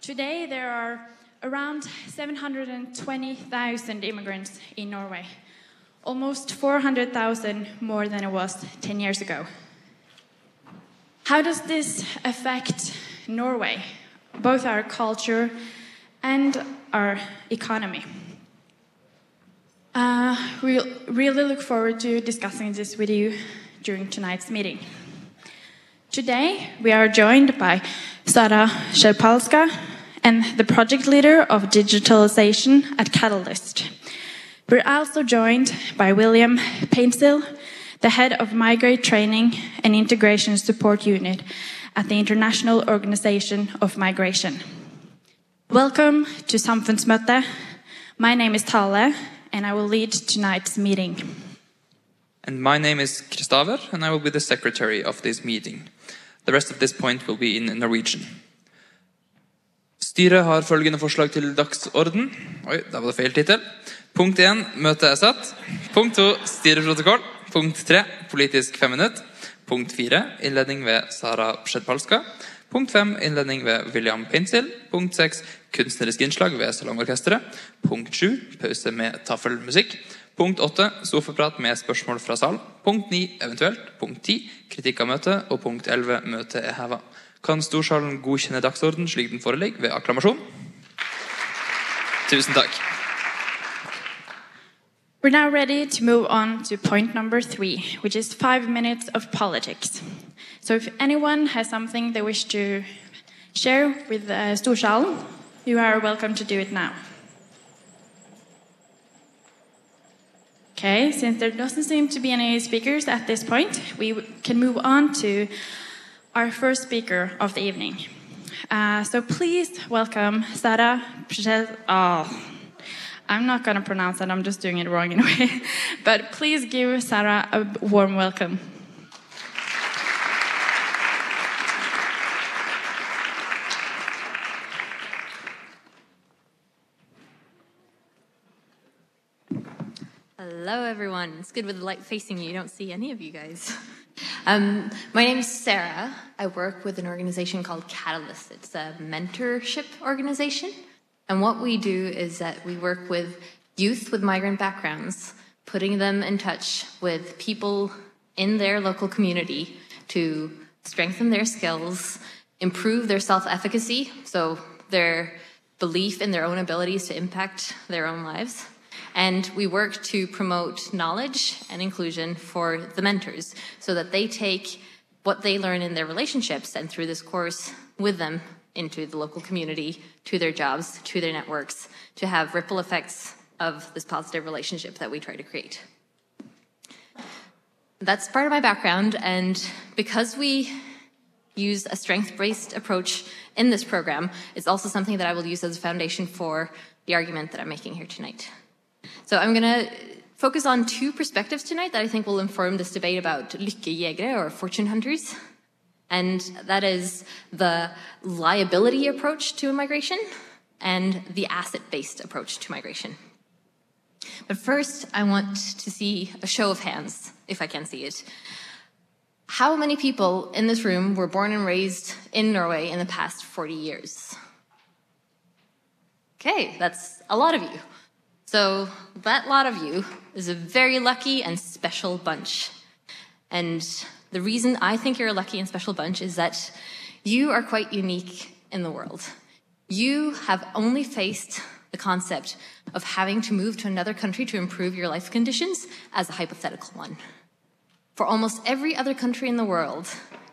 Today, there are around 720,000 immigrants in Norway, almost 400,000 more than it was 10 years ago. How does this affect Norway, both our culture and our economy? Uh, we really look forward to discussing this with you during tonight's meeting. Today, we are joined by Sara Sherpalska and the project leader of digitalization at Catalyst. We're also joined by William Painstill, the head of Migrant Training and Integration Support Unit at the International Organization of Migration. Welcome to Samfundsmøte. My name is Tale, and I will lead tonight's meeting. And my name is Kristaver, and I will be the secretary of this meeting. The rest of this point will be in Norwegian. Styret har følgende forslag til dagsorden. Oi, der var det feil tittel. Punkt 1. Møtet er satt. Punkt 2. Styreprotokoll. Punkt 3. Politisk femminutt. Punkt 4. Innledning ved Sara Sjedpalska. Punkt 5. Innledning ved William Pinsil. Punkt 6. Kunstnerisk innslag ved Salongorkesteret. Punkt 7. Pause med taffelmusikk. Punkt 8. Sofaprat med spørsmål fra sal. Punkt 9. Eventuelt. Punkt 10. Kritikk av møtet. Og punkt 11. Møtet er heva. Kan storsalen godkjenne dagsorden slik den foreligger ved akklamasjon? Tusen takk. We're now ready to move on to point number three, which is five minutes of politics. So, if anyone has something they wish to share with uh, Storsalen, you are welcome to do it now. Okay, since there doesn't seem to be any speakers at this point, we can move on to our first speaker of the evening. Uh, so please welcome Sara Oh, I'm not going to pronounce that, I'm just doing it wrong anyway. but please give Sara a warm welcome. Hello, everyone. It's good with the light facing you. You don't see any of you guys. Um, my name is Sarah. I work with an organization called Catalyst. It's a mentorship organization. And what we do is that we work with youth with migrant backgrounds, putting them in touch with people in their local community to strengthen their skills, improve their self efficacy, so their belief in their own abilities to impact their own lives and we work to promote knowledge and inclusion for the mentors so that they take what they learn in their relationships and through this course with them into the local community, to their jobs, to their networks, to have ripple effects of this positive relationship that we try to create. That's part of my background, and because we use a strength based approach in this program, it's also something that I will use as a foundation for the argument that I'm making here tonight. So I'm going to focus on two perspectives tonight that I think will inform this debate about lykkejegere or fortune hunters. And that is the liability approach to migration and the asset based approach to migration. But first, I want to see a show of hands, if I can see it. How many people in this room were born and raised in Norway in the past 40 years? Okay, that's a lot of you. So, that lot of you is a very lucky and special bunch. And the reason I think you're a lucky and special bunch is that you are quite unique in the world. You have only faced the concept of having to move to another country to improve your life conditions as a hypothetical one. For almost every other country in the world,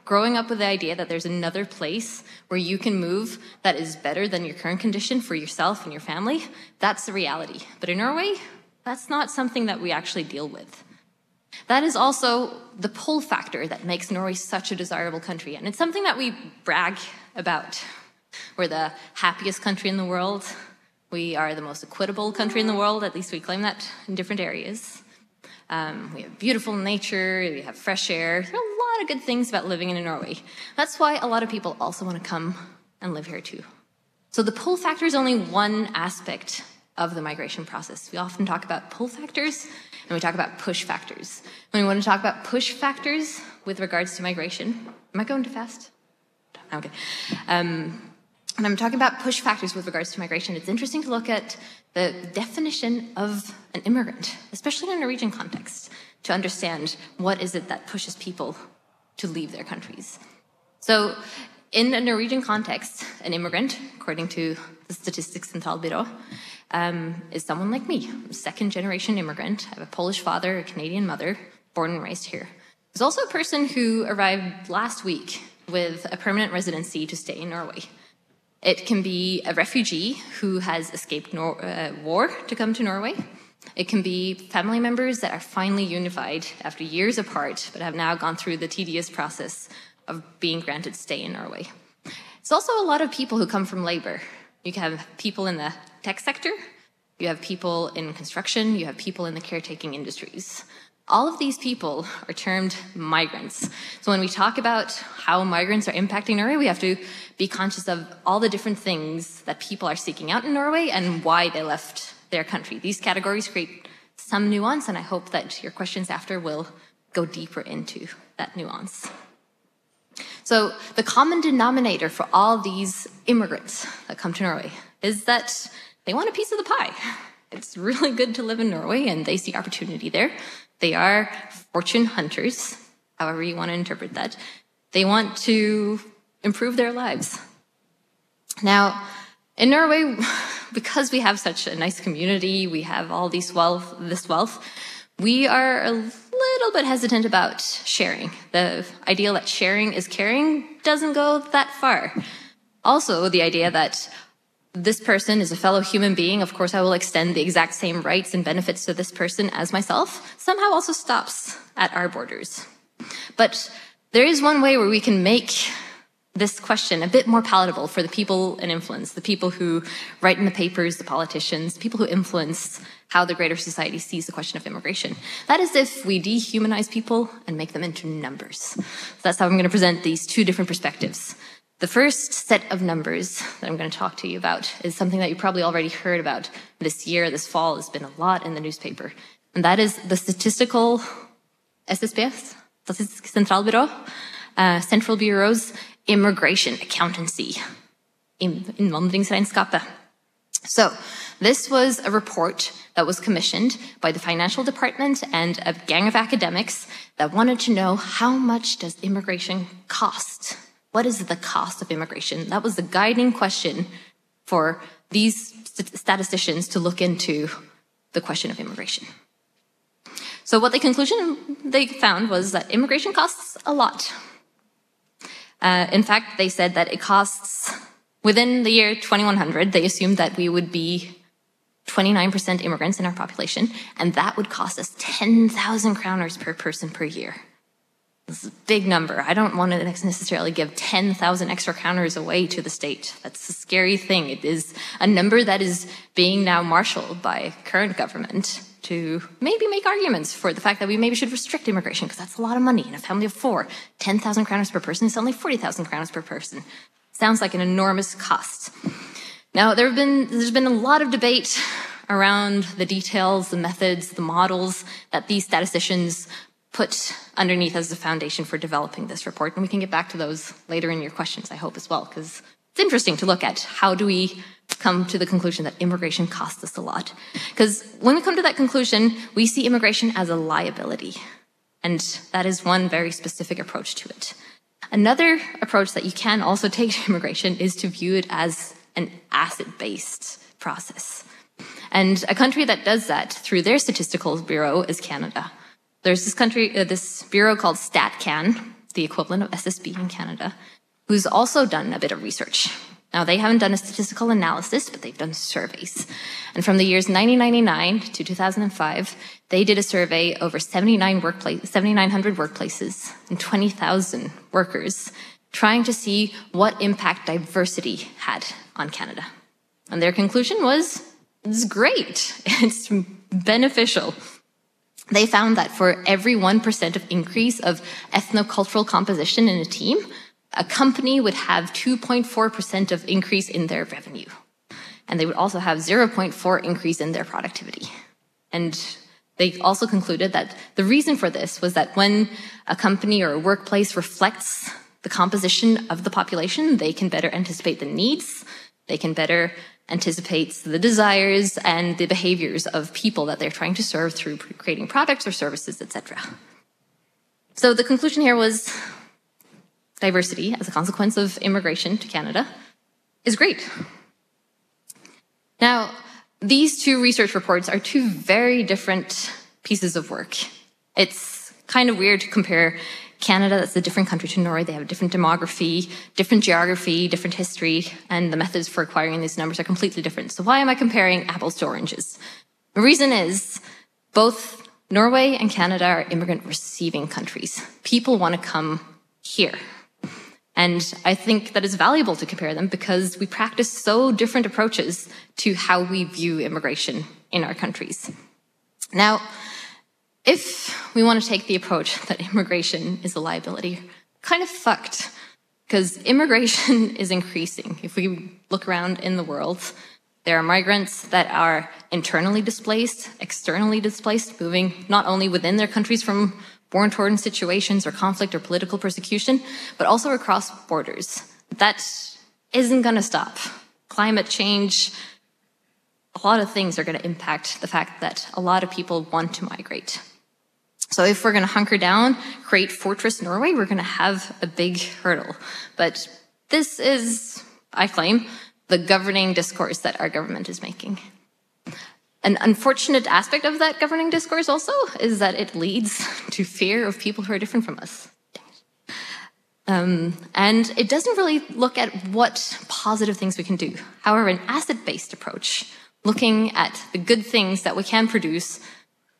growing up with the idea that there's another place where you can move that is better than your current condition for yourself and your family, that's the reality. But in Norway, that's not something that we actually deal with. That is also the pull factor that makes Norway such a desirable country. And it's something that we brag about. We're the happiest country in the world. We are the most equitable country in the world, at least we claim that in different areas. Um, we have beautiful nature, we have fresh air. There are lot of good things about living in Norway. That's why a lot of people also want to come and live here too. So the pull factor is only one aspect of the migration process. We often talk about pull factors and we talk about push factors. When we want to talk about push factors with regards to migration, am I going too fast? Okay. Um, when I'm talking about push factors with regards to migration, it's interesting to look at the definition of an immigrant, especially in a Norwegian context, to understand what is it that pushes people to leave their countries. So, in a Norwegian context, an immigrant, according to the Statistics Centralbyrå, um, is someone like me, I'm a second generation immigrant. I have a Polish father, a Canadian mother, born and raised here. There's also a person who arrived last week with a permanent residency to stay in Norway. It can be a refugee who has escaped Nor- uh, war to come to Norway. It can be family members that are finally unified after years apart, but have now gone through the tedious process of being granted stay in Norway. It's also a lot of people who come from labor. You can have people in the tech sector, you have people in construction, you have people in the caretaking industries. All of these people are termed migrants. So when we talk about how migrants are impacting Norway, we have to be conscious of all the different things that people are seeking out in Norway and why they left their country. These categories create some nuance, and I hope that your questions after will go deeper into that nuance. So the common denominator for all these immigrants that come to Norway is that they want a piece of the pie. It's really good to live in Norway and they see opportunity there. They are fortune hunters, however you want to interpret that. They want to improve their lives. Now, in Norway, because we have such a nice community, we have all these wealth, this wealth, we are a little bit hesitant about sharing. The idea that sharing is caring doesn't go that far. Also, the idea that this person is a fellow human being, of course, I will extend the exact same rights and benefits to this person as myself, somehow also stops at our borders. But there is one way where we can make this question a bit more palatable for the people in influence, the people who write in the papers, the politicians, people who influence how the greater society sees the question of immigration. That is if we dehumanize people and make them into numbers. So that's how I'm going to present these two different perspectives. The first set of numbers that I'm going to talk to you about is something that you probably already heard about this year, this fall, has been a lot in the newspaper. And that is the statistical SSBs, Statistisk Sentralbyrå, uh, Central Bureau's immigration accountancy, in invandringsregnskapet. So, this was a report that was commissioned by the financial department and a gang of academics that wanted to know how much does immigration cost? What is the cost of immigration? That was the guiding question for these statisticians to look into the question of immigration. So what the conclusion they found was that immigration costs a lot. Uh, in fact, they said that it costs, within the year 2100, they assumed that we would be 29% immigrants in our population, and that would cost us 10,000 kroners per person per year. This is a big number. I don't want to necessarily give 10,000 extra kroners away to the state. That's a scary thing. It is a number that is being now marshaled by current government to maybe make arguments for the fact that we maybe should restrict immigration because that's a lot of money. In a family of four, 10,000 kroners per person is only 40,000 kroners per person. Sounds like an enormous cost. Now, there have been, there's been a lot of debate around the details, the methods, the models that these statisticians put underneath as the foundation for developing this report. And we can get back to those later in your questions, I hope, as well, because it's interesting to look at how do we come to the conclusion that immigration costs us a lot. Because when we come to that conclusion, we see immigration as a liability. And that is one very specific approach to it. Another approach that you can also take to immigration is to view it as an asset based process. And a country that does that through their statistical bureau is Canada. There's this country, uh, this bureau called StatCan, the equivalent of SSB in Canada, who's also done a bit of research. Now, they haven't done a statistical analysis, but they've done surveys. And from the years 1999 to 2005, they did a survey over 79 workplace, 7,900 workplaces and 20,000 workers, trying to see what impact diversity had on Canada. And their conclusion was, it's great. It's beneficial. They found that for every 1% of increase of ethnocultural composition in a team, a company would have 2.4% of increase in their revenue. And they would also have 0.4 increase in their productivity. And they also concluded that the reason for this was that when a company or a workplace reflects the composition of the population, they can better anticipate the needs, they can better anticipate the desires and the behaviors of people that they're trying to serve through creating products or services, etc. So the conclusion here was diversity as a consequence of immigration to Canada is great. Now, these two research reports are two very different pieces of work. It's kind of weird to compare Canada, that's a different country to Norway. They have a different demography, different geography, different history, and the methods for acquiring these numbers are completely different. So why am I comparing apples to oranges? The reason is both Norway and Canada are immigrant receiving countries. People want to come here. And I think that it's valuable to compare them because we practice so different approaches to how we view immigration in our countries. Now, if we want to take the approach that immigration is a liability, kind of fucked because immigration is increasing. If we look around in the world, there are migrants that are internally displaced, externally displaced, moving not only within their countries from born torn situations or conflict or political persecution, but also across borders. That isn't going to stop. Climate change, a lot of things are going to impact the fact that a lot of people want to migrate. So if we're going to hunker down, create Fortress Norway, we're going to have a big hurdle. But this is, I claim, the governing discourse that our government is making. An unfortunate aspect of that governing discourse also is that it leads to fear of people who are different from us. Um, and it doesn't really look at what positive things we can do. However, an asset based approach, looking at the good things that we can produce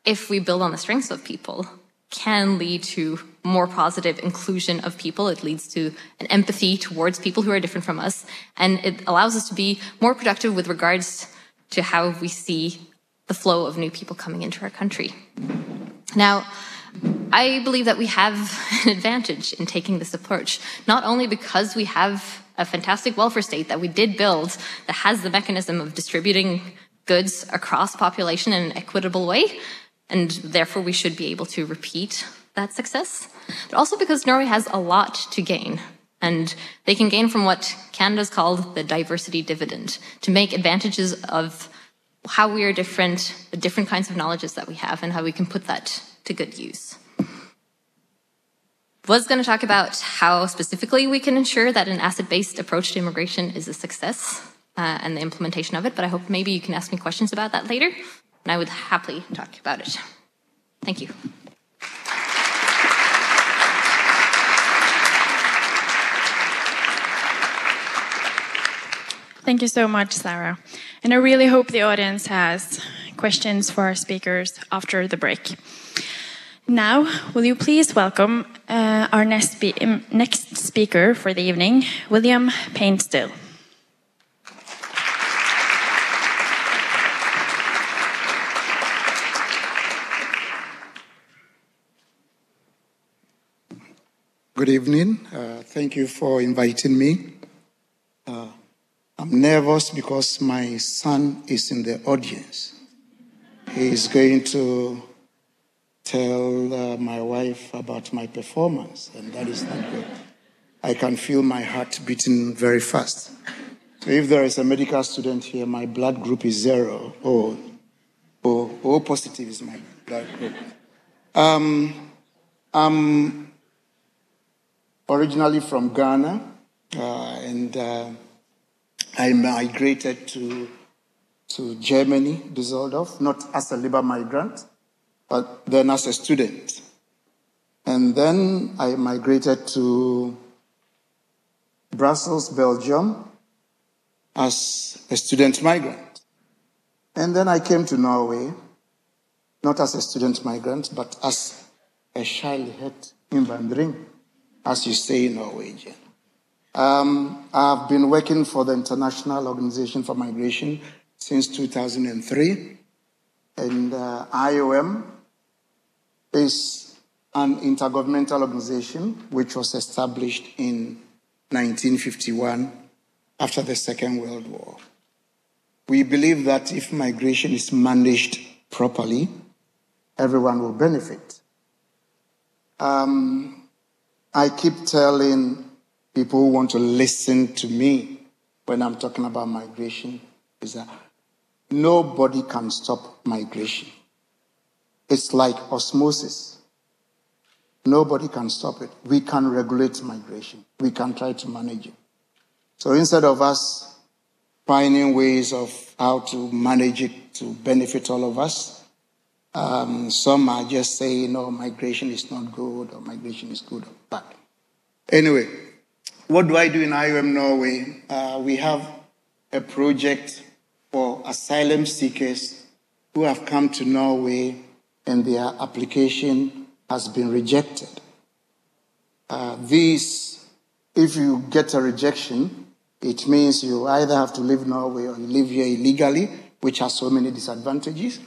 if we build on the strengths of people, can lead to more positive inclusion of people. It leads to an empathy towards people who are different from us. And it allows us to be more productive with regards to how we see the flow of new people coming into our country. Now, I believe that we have an advantage in taking this approach, not only because we have a fantastic welfare state that we did build that has the mechanism of distributing goods across population in an equitable way, and therefore we should be able to repeat that success. But also because Norway has a lot to gain, and they can gain from what Canada's called the diversity dividend to make advantages of how we are different, the different kinds of knowledges that we have, and how we can put that to good use. Was going to talk about how specifically we can ensure that an asset based approach to immigration is a success uh, and the implementation of it, but I hope maybe you can ask me questions about that later and I would happily talk about it. Thank you. Thank you so much, Sarah. And I really hope the audience has questions for our speakers after the break. Now, will you please welcome uh, our next, spe next speaker for the evening, William Painstill. Good evening. Uh, thank you for inviting me. Uh, I'm nervous because my son is in the audience. He is going to tell uh, my wife about my performance, and that is not good. I can feel my heart beating very fast. So if there is a medical student here, my blood group is zero. Oh, oh, oh positive is my blood group. Um, I'm originally from Ghana, uh, and uh, I migrated to, to Germany, Düsseldorf, not as a labor migrant, but then as a student. And then I migrated to Brussels, Belgium, as a student migrant. And then I came to Norway, not as a student migrant, but as a child-het invandring as you say in Norwegian. Um, I've been working for the International Organization for Migration since 2003, and uh, IOM is an intergovernmental organization which was established in 1951 after the Second World War. We believe that if migration is managed properly, everyone will benefit. Um, I keep telling people who want to listen to me when I'm talking about migration is that nobody can stop migration. It's like osmosis. Nobody can stop it. We can regulate migration. We can try to manage it. So instead of us finding ways of how to manage it to benefit all of us, um, some are just saying, no, migration is not good or migration is good or bad. Anyway, what do I do in IOM Norway? Uh, we have a project for asylum seekers who have come to Norway and their application has been rejected. Uh, these, if you get a rejection, it means you either have to leave Norway or you live here illegally, which has so many disadvantages,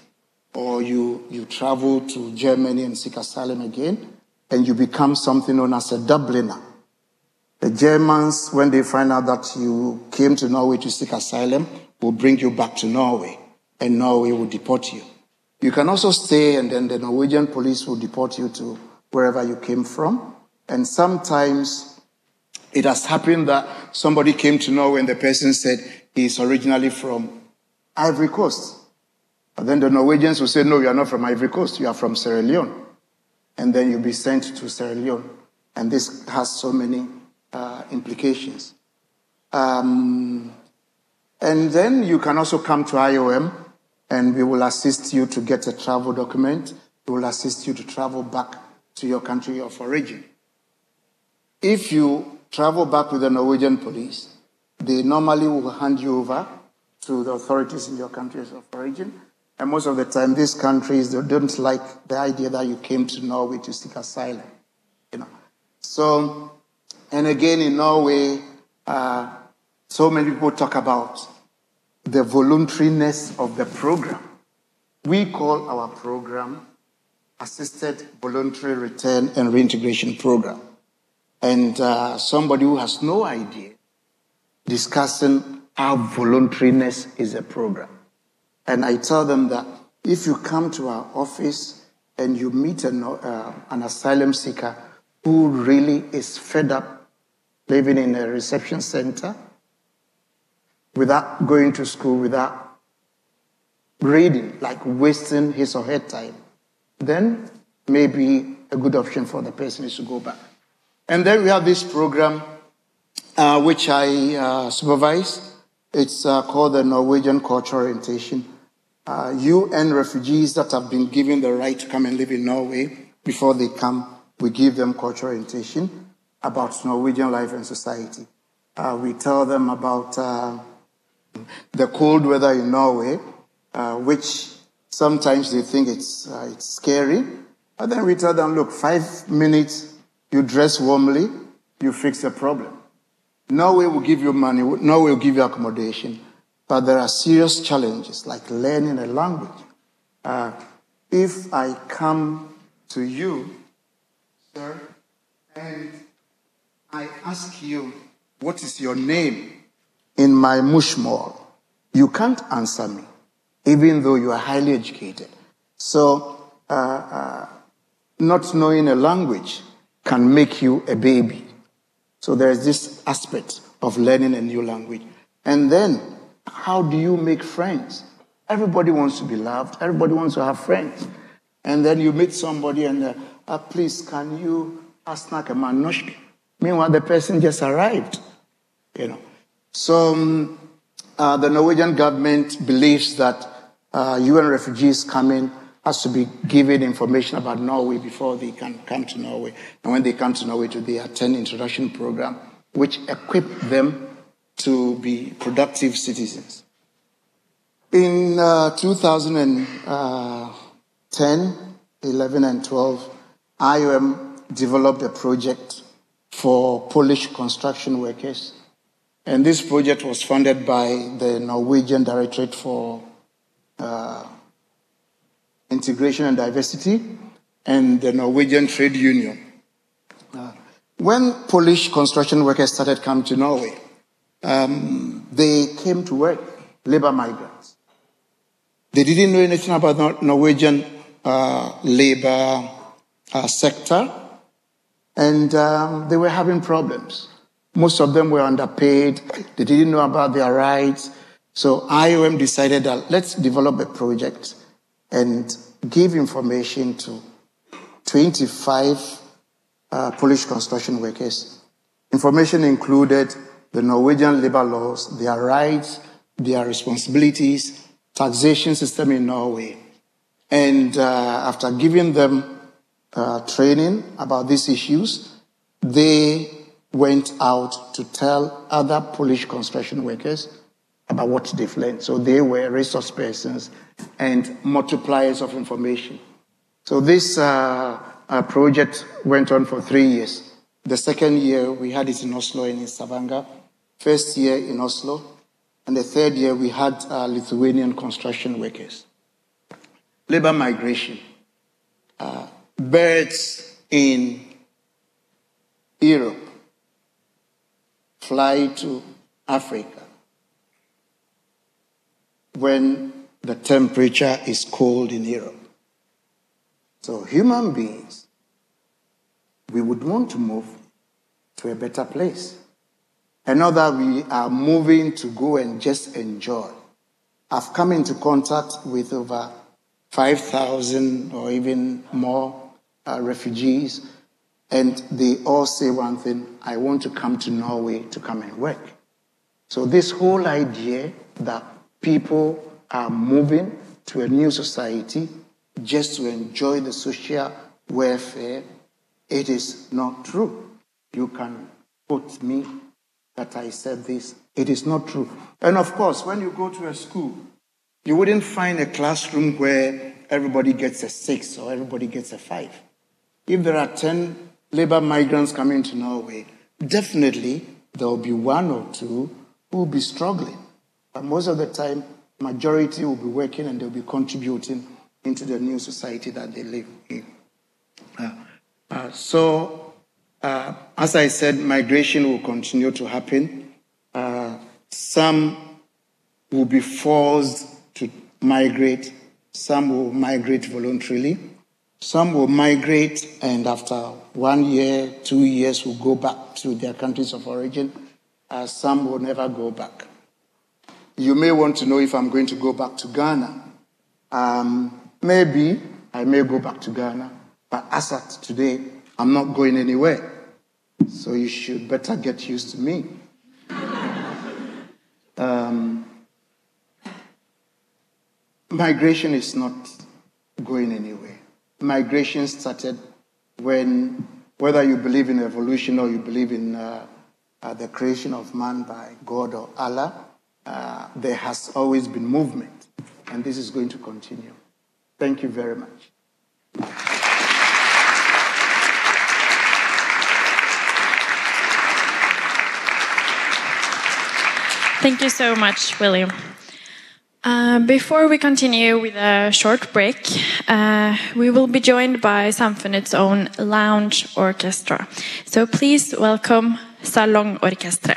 or you, you travel to Germany and seek asylum again, and you become something known as a Dubliner. The Germans, when they find out that you came to Norway to seek asylum, will bring you back to Norway, and Norway will deport you. You can also stay, and then the Norwegian police will deport you to wherever you came from. And sometimes it has happened that somebody came to Norway and the person said he's originally from Ivory Coast. But then the Norwegians will say, No, you are not from Ivory Coast, you are from Sierra Leone. And then you'll be sent to Sierra Leone. And this has so many uh, implications. Um, and then you can also come to IOM and we will assist you to get a travel document. We will assist you to travel back to your country of origin. If you travel back with the Norwegian police, they normally will hand you over to the authorities in your countries of origin. And most of the time, these countries they don't like the idea that you came to Norway to seek asylum. You know. So, and again in Norway, uh, so many people talk about the voluntariness of the program. We call our program Assisted Voluntary Return and Reintegration Program. And uh, somebody who has no idea discussing how voluntariness is a program. And I tell them that if you come to our office and you meet an, uh, an asylum seeker who really is fed up living in a reception center, without going to school, without reading, like wasting his or her time, then maybe a good option for the person is to go back. And then we have this program uh, which I uh, supervise. It's uh, called the Norwegian Cultural Orientation. UN uh, refugees that have been given the right to come and live in Norway, before they come, we give them cultural orientation about Norwegian life and society. Uh, we tell them about uh, the cold weather in Norway, uh, which sometimes they think it's, uh, it's scary. But then we tell them, look, five minutes, you dress warmly, you fix the problem. Norway will give you money, Norway will give you accommodation, but there are serious challenges like learning a language. Uh, if I come to you, sir, and I ask you, what is your name? in my mushmore, you can't answer me, even though you are highly educated. So, uh, uh, not knowing a language can make you a baby. So there's this aspect of learning a new language. And then, how do you make friends? Everybody wants to be loved. Everybody wants to have friends. And then you meet somebody and, uh, uh please, can you ask a man Meanwhile, the person just arrived, you know. So uh, the Norwegian government believes that uh, UN refugees coming has to be given information about Norway before they can come to Norway. And when they come to Norway, to they attend introduction program, which equip them to be productive citizens. In uh, 2010, 11, and 12, IOM developed a project for Polish construction workers and this project was funded by the Norwegian Directorate for uh, Integration and Diversity and the Norwegian Trade Union. Uh, when Polish construction workers started coming to Norway, um, they came to work, labor migrants. They didn't know anything about the Norwegian uh, labor uh, sector, and um, they were having problems. Most of them were underpaid. They didn't know about their rights. So IOM decided that let's develop a project and give information to 25 uh, Polish construction workers. Information included the Norwegian labor laws, their rights, their responsibilities, taxation system in Norway. And uh, after giving them uh, training about these issues, they went out to tell other Polish construction workers about what they've learned. So they were resource persons and multipliers of information. So this uh, uh, project went on for three years. The second year, we had it in Oslo and in Stavanger. First year in Oslo. And the third year, we had uh, Lithuanian construction workers. Labor migration. Uh, birds in Europe fly to Africa when the temperature is cold in Europe. So, human beings, we would want to move to a better place. And now that we are moving to go and just enjoy. I've come into contact with over 5,000 or even more uh, refugees, and they all say one thing I want to come to Norway to come and work. So, this whole idea that people are moving to a new society just to enjoy the social welfare, it is not true. You can quote me that I said this. It is not true. And of course, when you go to a school, you wouldn't find a classroom where everybody gets a six or everybody gets a five. If there are 10 labor migrants coming to Norway, definitely there will be one or two who will be struggling. But most of the time, majority will be working and they'll be contributing into the new society that they live in. Uh, uh, so, uh, as I said, migration will continue to happen. Uh, some will be forced to migrate, some will migrate voluntarily, some will migrate and after one year, two years will go back to their countries of origin. Uh, some will never go back. You may want to know if I'm going to go back to Ghana. Um, Maybe I may go back to Ghana, but as at today, I'm not going anywhere. So you should better get used to me. um, migration is not going anywhere. Migration started when, whether you believe in evolution or you believe in uh, uh, the creation of man by God or Allah, uh, there has always been movement, and this is going to continue. Thank you very much. Thank you so much, William. Uh, before we continue with a short break, uh, we will be joined by Samfundets own lounge orchestra. So please welcome Salong Orchestra.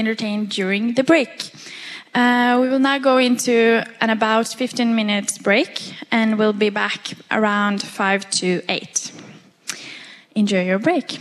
Entertained during the break. Uh, we will now go into an about 15 minutes break and we'll be back around 5 to 8. Enjoy your break.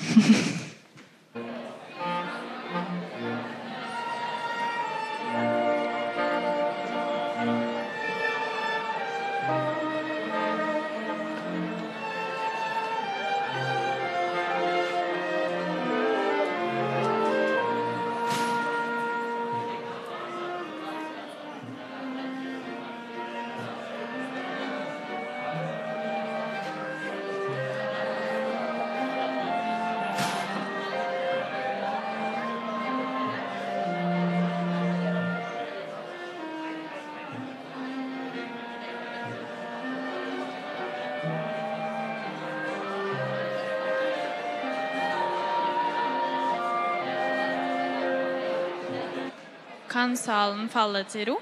Kan salen falle til ro?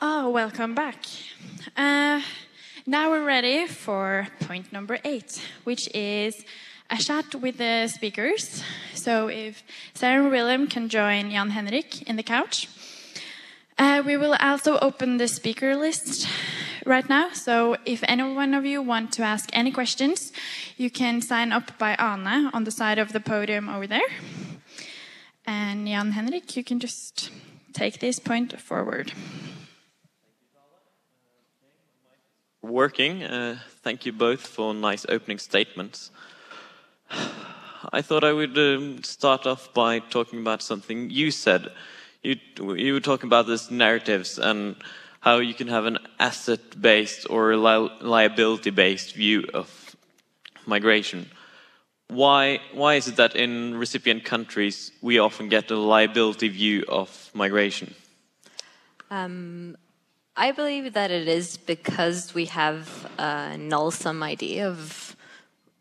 Oh, welcome back. Uh, now we're ready for point number eight, which is a chat with the speakers. So if Sarah and William can join Jan Henrik in the couch. Uh, we will also open the speaker list right now. So if any one of you want to ask any questions, you can sign up by Anna on the side of the podium over there. And Jan Henrik, you can just take this point forward. Working. Uh, thank you both for nice opening statements. I thought I would um, start off by talking about something you said. You, you were talking about these narratives and how you can have an asset-based or li liability-based view of migration. Why, why is it that in recipient countries we often get a liability view of migration? Um, I believe that it is because we have a null sum idea of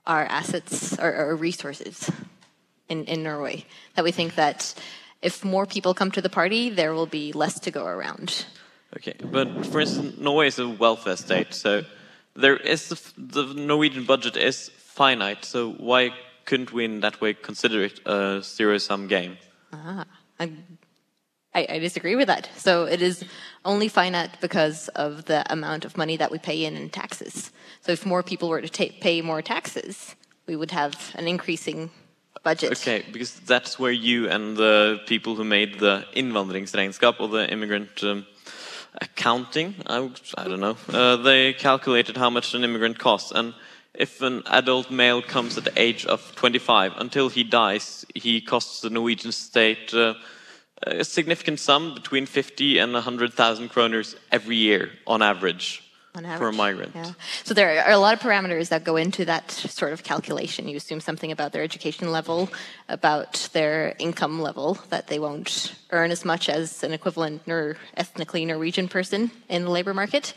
our assets or, or resources in, in Norway. That we think that if more people come to the party, there will be less to go around. Okay, but for instance, Norway is a welfare state, so there is the, the Norwegian budget is finite. So why couldn't we, in that way, consider it a zero-sum game? Ah, I, I disagree with that. So it is only finite because of the amount of money that we pay in in taxes. So if more people were to pay more taxes, we would have an increasing budget. Okay, because that's where you and the people who made the invandringsregnskap or the immigrant um, accounting, I, I, don't know, uh, they calculated how much an immigrant costs. And if an adult male comes at the age of 25, until he dies, he costs the Norwegian state uh, a significant sum between 50 and 100,000 kroners every year on average average, for a migrant. Yeah. So there are a lot of parameters that go into that sort of calculation. You assume something about their education level, about their income level, that they won't earn as much as an equivalent nor ethnically Norwegian person in the labor market.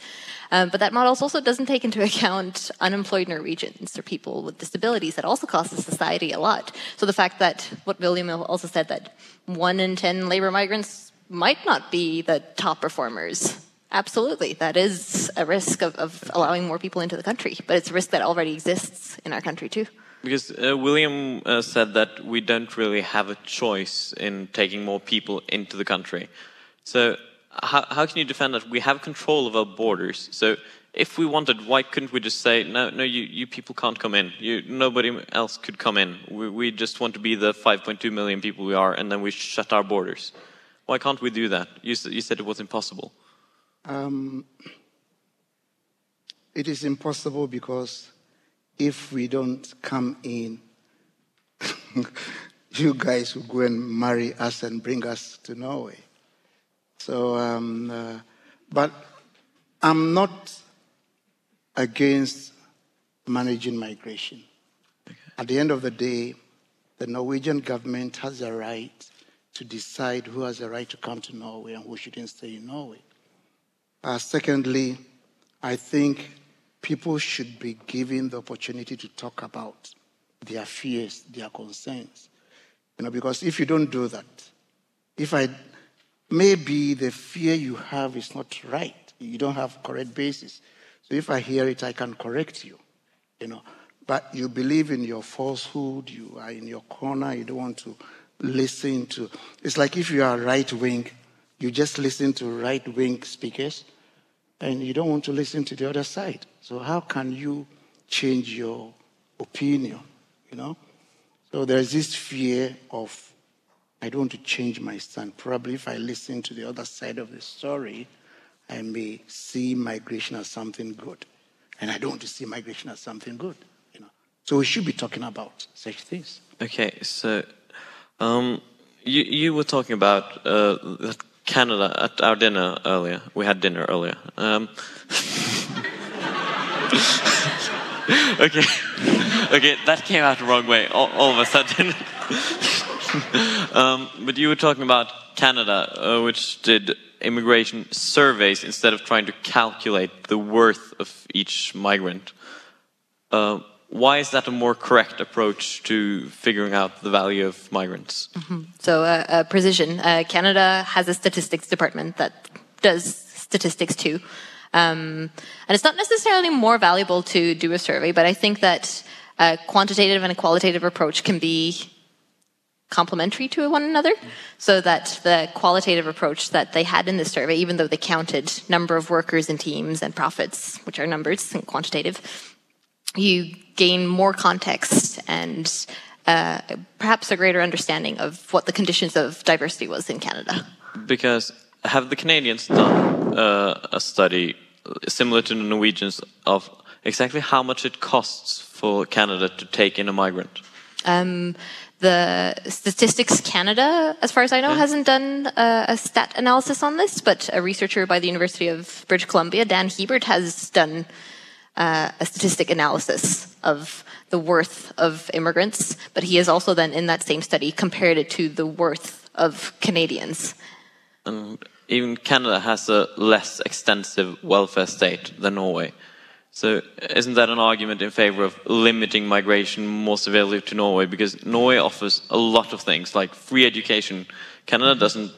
Um, but that model also doesn't take into account unemployed Norwegians or people with disabilities. That also costs the society a lot. So the fact that what William also said that one in ten labor migrants might not be the top performers Absolutely. That is a risk of, of, allowing more people into the country, but it's a risk that already exists in our country too. Because uh, William uh, said that we don't really have a choice in taking more people into the country. So, how, how can you defend that? We have control of our borders. So, if we wanted, why couldn't we just say, no, no, you, you people can't come in. You, nobody else could come in. We, we just want to be the 5.2 million people we are, and then we shut our borders. Why can't we do that? You, you said it was impossible. Um, it is impossible because if we don't come in, you guys will go and marry us and bring us to Norway. So, um, uh, but I'm not against managing migration. Okay. At the end of the day, the Norwegian government has a right to decide who has a right to come to Norway and who shouldn't stay in Norway. Uh, secondly, I think people should be given the opportunity to talk about their fears, their concerns. You know, because if you don't do that, if I maybe the fear you have is not right, you don't have correct basis. So if I hear it, I can correct you. You know, but you believe in your falsehood, you are in your corner, you don't want to listen to. It's like if you are right wing, you just listen to right wing speakers and you don't want to listen to the other side. So, how can you change your opinion? You know? So, there's this fear of I don't want to change my stand. Probably if I listen to the other side of the story, I may see migration as something good. And I don't want to see migration as something good. You know. So we should be talking about such things. Okay, so um, you, you were talking about uh, Canada at our dinner earlier. We had dinner earlier. Um, okay, okay, that came out the wrong way. All, all of a sudden. um, but you were talking about Canada, uh, which did immigration surveys instead of trying to calculate the worth of each migrant. Uh, why is that a more correct approach to figuring out the value of migrants? Mm -hmm. So, uh, uh, precision. Uh, Canada has a statistics department that does statistics too. Um, and it's not necessarily more valuable to do a survey, but I think that a quantitative and a qualitative approach can be complementary to one another so that the qualitative approach that they had in this survey even though they counted number of workers and teams and profits which are numbers and quantitative you gain more context and uh, perhaps a greater understanding of what the conditions of diversity was in canada. Because have the canadians done uh, a study similar to the norwegians of exactly how much it costs for canada to take in a migrant? Um, the Statistics Canada, as far as I know, hasn't done a, a, stat analysis on this, but a researcher by the University of British Columbia, Dan Hiebert, has done uh, a statistic analysis of the worth of immigrants, but he has also then, in that same study, compared it to the worth of Canadians. And even Canada has a less extensive welfare state than Norway. So isn't that an argument in favor of limiting migration more severely to Norway? Because Norway offers a lot of things, like free education. Canada doesn't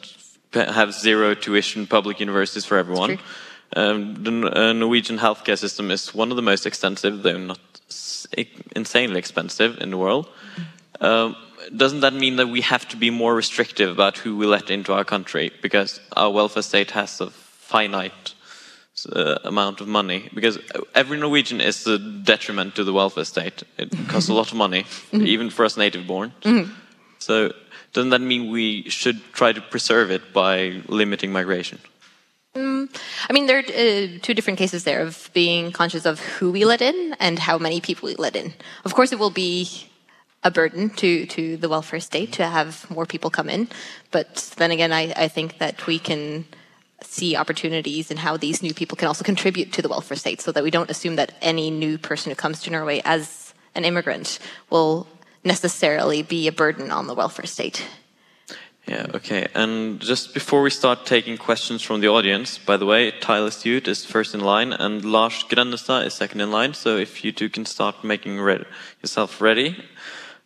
have zero tuition public universities for everyone. Um, the uh, Norwegian healthcare system is one of the most extensive, though not insanely expensive in the world. Um, doesn't that mean that we have to be more restrictive about who we let into our country? Because our welfare state has a finite uh, amount of money because every Norwegian is a detriment to the welfare state. It costs a lot of money, mm-hmm. even for us native born. Mm-hmm. So, doesn't that mean we should try to preserve it by limiting migration? Mm, I mean, there are uh, two different cases there of being conscious of who we let in and how many people we let in. Of course, it will be a burden to, to the welfare state to have more people come in. But then again, I, I think that we can see opportunities and how these new people can also contribute to the welfare state so that we don't assume that any new person who comes to Norway as an immigrant will necessarily be a burden on the welfare state. Yeah, okay. And just before we start taking questions from the audience, by the way, Tyler Stewart is first in line and Lars Grennestad is second in line. So if you two can start making ready, yourself ready.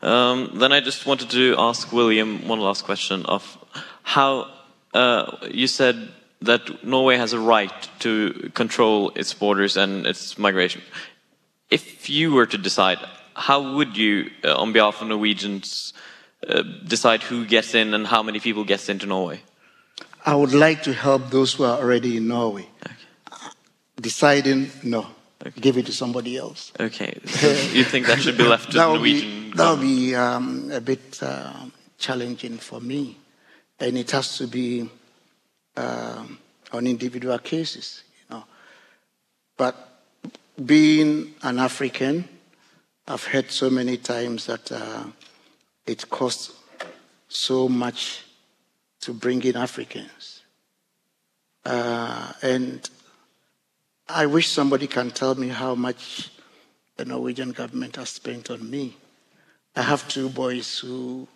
Um, then I just wanted to ask William one last question of how uh, you said that Norway has a right to control its borders and its migration. If you were to decide, how would you, uh, on behalf of Norwegians, uh, decide who gets in and how many people gets into Norway? I would like to help those who are already in Norway. Okay. Deciding, no. Okay. Give it to somebody else. Okay. So you think that should be left to the Norwegian? Be, that would be um, a bit uh, challenging for me. And it has to be um, on individual cases, you know. But being an African, I've heard so many times that uh, it costs so much to bring in Africans. Uh, and I wish somebody can tell me how much the Norwegian government has spent on me. I have two boys who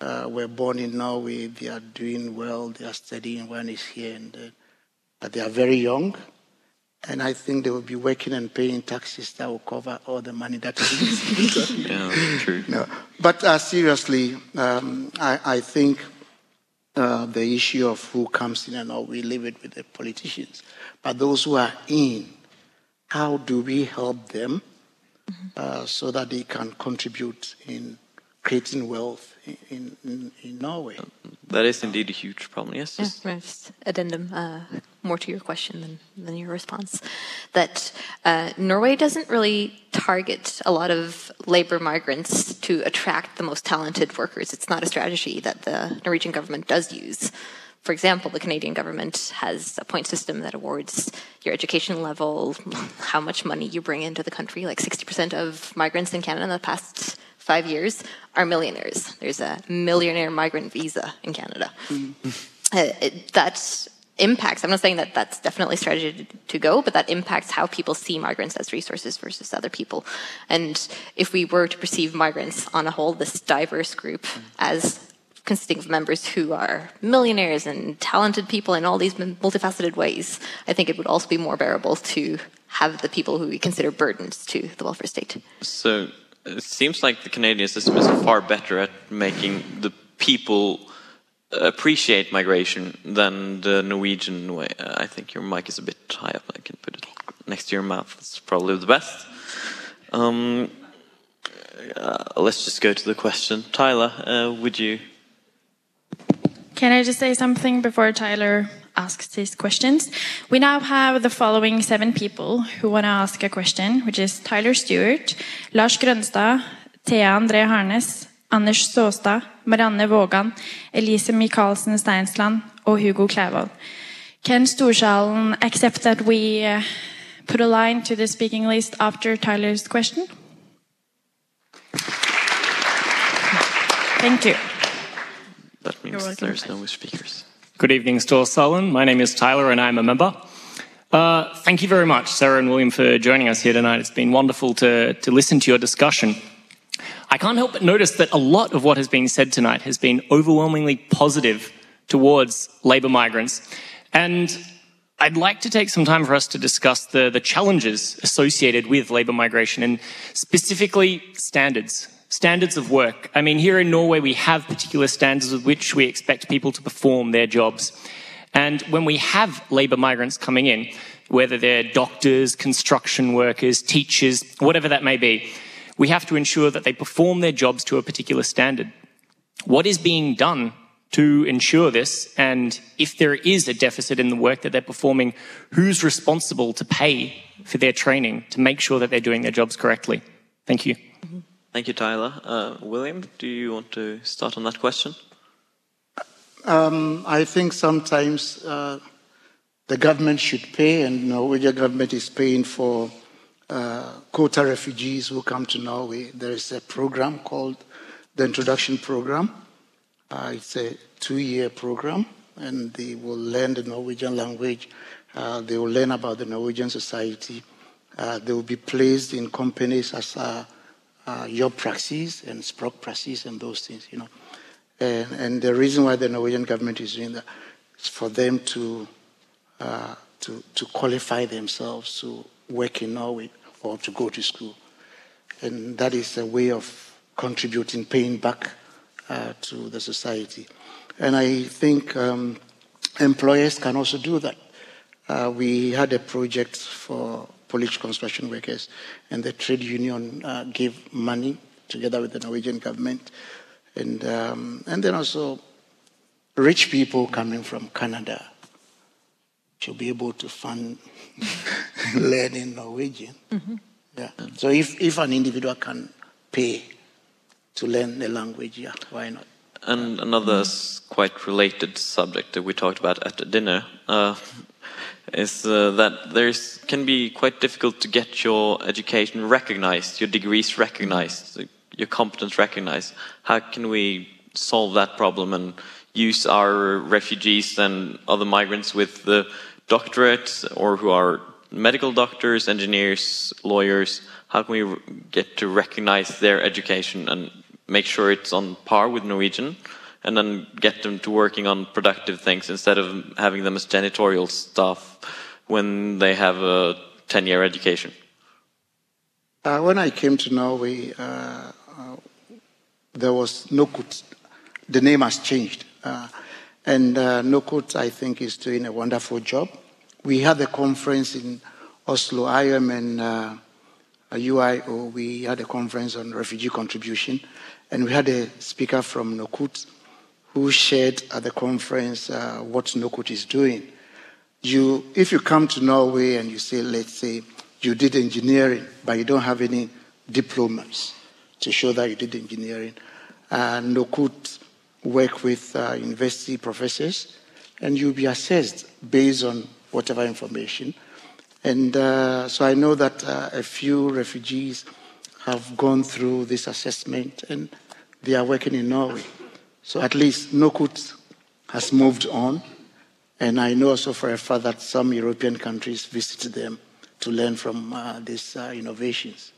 uh, were born in Norway. They are doing well. They are studying. One is here, and uh, but they are very young. And I think they will be working and paying taxes that will cover all the money that is. yeah, true. No. But uh, seriously, um, I, I, think uh, the issue of who comes in and all, we leave it with the politicians. But those who are in, how do we help them uh, so that they can contribute in creating wealth in, in, in Norway. That is indeed a huge problem. Yes. Yeah, just- just addendum uh, more to your question than, than your response. That uh, Norway doesn't really target a lot of labor migrants to attract the most talented workers. It's not a strategy that the Norwegian government does use. For example, the Canadian government has a point system that awards your education level, how much money you bring into the country. Like 60% of migrants in Canada in the past five years are millionaires. There's a millionaire migrant visa in Canada. Uh, it, that impacts, I'm not saying that that's definitely strategy to, to go, but that impacts how people see migrants as resources versus other people. And if we were to perceive migrants on a whole, this diverse group, as consisting of members who are millionaires and talented people in all these multifaceted ways, I think it would also be more bearable to have the people who we consider burdens to the welfare state. So it seems like the Canadian system is far better at making the people appreciate migration than the Norwegian way. I think your mic is a bit high up. I can put it next to your mouth. It's probably the best. Um, uh, let's just go to the question. Tyler, uh, would you? Can I just say something before Tyler asks these questions? We now have the following seven people who want to ask a question, which is Tyler Stewart, Lars Grønstad, Thea André Harnes, Anders Såstad, Marianne Vågan, Elise Michaelsen Steinsland og Hugo Klævold. Can Storsalen accept that we uh, put a line to the speaking list after Tyler's question? Thank you. That means there's no speakers. Good evening, Storsalen. My name is Tyler and I'm a member. Uh, thank you very much, Sarah and William, for joining us here tonight. It's been wonderful to, to listen to your discussion. I can't help but notice that a lot of what has been said tonight has been overwhelmingly positive towards labour migrants. And I'd like to take some time for us to discuss the, the challenges associated with labour migration and specifically standards. Standards of work. I mean, here in Norway, we have particular standards with which we expect people to perform their jobs. And when we have labour migrants coming in, whether they're doctors, construction workers, teachers, whatever that may be, we have to ensure that they perform their jobs to a particular standard. What is being done to ensure this? And if there is a deficit in the work that they're performing, who's responsible to pay for their training to make sure that they're doing their jobs correctly? Thank you. Mm-hmm. Thank you, Tyler. Uh, William, do you want to start on that question? Um, I think sometimes uh, the government should pay, and Norwegian government is paying for uh, quota refugees who come to Norway. There is a program called the Introduction Program. Uh, it's a two-year program, and they will learn the Norwegian language. Uh, they will learn about the Norwegian society. Uh, they will be placed in companies as uh, job praxis and sprock praxis and those things, you know. And, and, the reason why the Norwegian government is doing that is for them to, uh, to, to qualify themselves to work in Norway or to go to school. And that is a way of contributing, paying back uh, to the society. And I think um, employers can also do that. Uh, we had a project for Polish construction workers, and the trade union uh, gave money together with the Norwegian government and um, and then also rich people coming from Canada should be able to fund learning Norwegian. Mm-hmm. Yeah. So if if an individual can pay to learn the language, yeah, why not? And another quite related subject that we talked about at the dinner uh, is uh, that there can be quite difficult to get your education recognized, your degrees recognized, your competence recognized. How can we solve that problem and use our refugees and other migrants with the doctorates or who are medical doctors, engineers, lawyers? How can we get to recognize their education and make sure it's on par with Norwegian? And then get them to working on productive things instead of having them as janitorial staff when they have a 10 year education. Uh, when I came to Norway, uh, uh, there was Nokut. The name has changed. Uh, and uh, Nokut, I think, is doing a wonderful job. We had a conference in Oslo, IOM and uh, UIO, we had a conference on refugee contribution, and we had a speaker from Nokut who shared at the conference uh, what Nokut is doing. You, if you come to Norway and you say, let's say, you did engineering, but you don't have any diplomas to show that you did engineering, uh, Nokut work with uh, university professors, and you'll be assessed based on whatever information. And uh, so I know that uh, a few refugees have gone through this assessment and they are working in Norway. So at least Nokut has moved on. And I know also for a fact that some European countries visit them to learn from uh, these uh, innovations.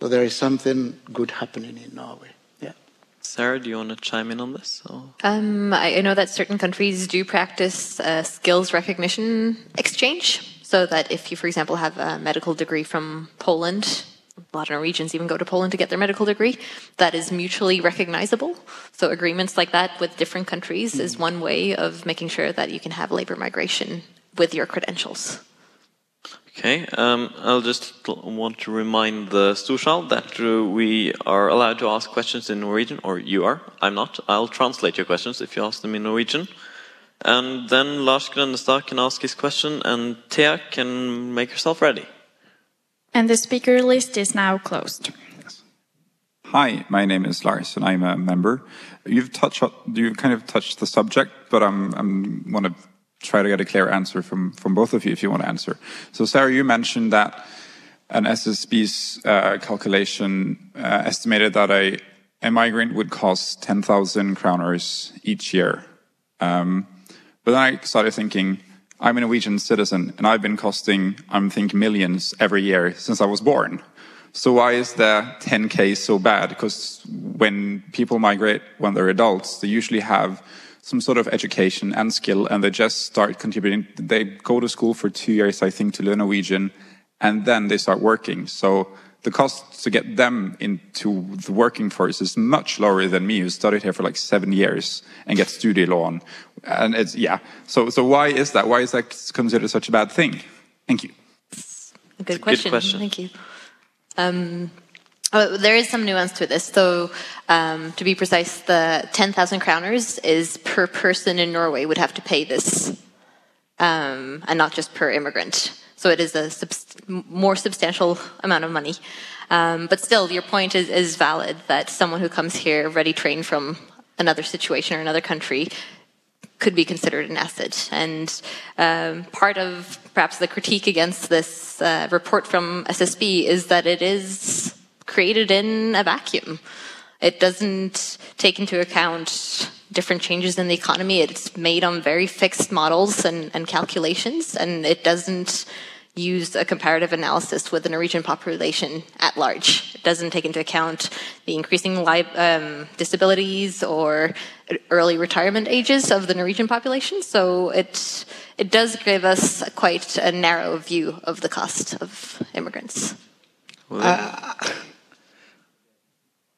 So there is something good happening in Norway. Yeah. Sarah, do you want to chime in on this? Um, I I know that certain countries do practice uh, skills recognition exchange, so that if you, for example, have a medical degree from Poland, a lot of Norwegians even go to Poland to get their medical degree, that is mutually recognizable. So agreements like that with different countries is one way of making sure that you can have labor migration with your credentials. Okay, um, I'll just want to remind the Storsal that uh, we are allowed to ask questions in Norwegian, or you are, I'm not. I'll translate your questions if you ask them in Norwegian. And then Lars Grønnestad can ask his question, and Thea can make herself ready. And the speaker list is now closed. Hi, my name is Lars, and I'm a member. You've touched, you've kind of touched the subject, but I'm, I'm want to try to get a clear answer from from both of you if you want to answer. So, Sarah, you mentioned that an SSB's uh, calculation uh, estimated that a a migrant would cost ten thousand kroners each year. Um, but then I started thinking, I'm a Norwegian citizen, and I've been costing, I'm thinking, millions every year since I was born. So why is the 10k so bad? Because when people migrate when they're adults, they usually have some sort of education and skill, and they just start contributing. They go to school for two years, I think, to learn Norwegian, and then they start working. So the cost to get them into the working force is much lower than me, who studied here for like seven years and get study loan. And it's yeah. So so why is that? Why is that considered such a bad thing? Thank you. A good a good question. question. Thank you. Um, oh, there is some nuance to this. So, um, to be precise, the 10,000 kroners is per person in Norway would have to pay this, um, and not just per immigrant. So it is a more substantial amount of money. Um, but still, your point is, is valid that someone who comes here ready trained from another situation or another country could be considered an asset. And um, part of perhaps the critique against this uh, report from SSB is that it is created in a vacuum. It doesn't take into account different changes in the economy. It's made on very fixed models and, and calculations, and it doesn't use a comparative analysis with the Norwegian population at large. It doesn't take into account the increasing li- um, disabilities or early retirement ages of the Norwegian population. So it it does give us quite a narrow view of the cost of immigrants.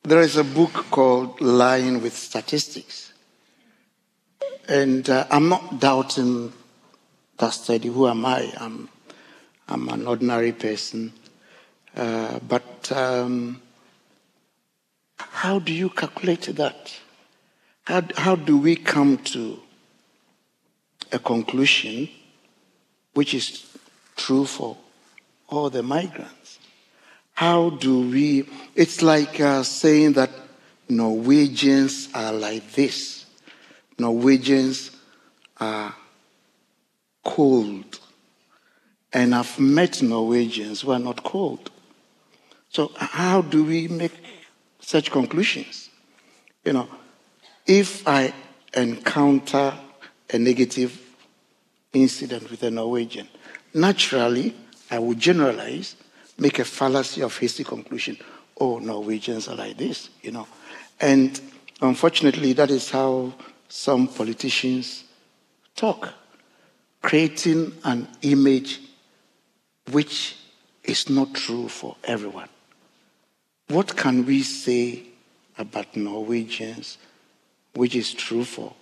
There is a book called Lying with Statistics. And uh, I'm not doubting that study. Who am I? I'm, I'm an ordinary person. Uh, but um, how do you calculate that? How, how do we come to a conclusion which is true for all the migrants? How do we? It's like uh, saying that Norwegians are like this. Norwegians are cold. And I've met Norwegians who are not cold. So, how do we make such conclusions? You know, if I encounter a negative incident with a Norwegian, naturally I would generalize, make a fallacy of hasty conclusion. Oh, Norwegians are like this, you know. And unfortunately, that is how some politicians talk, creating an image which is not true for everyone. What can we say about Norwegians which is true for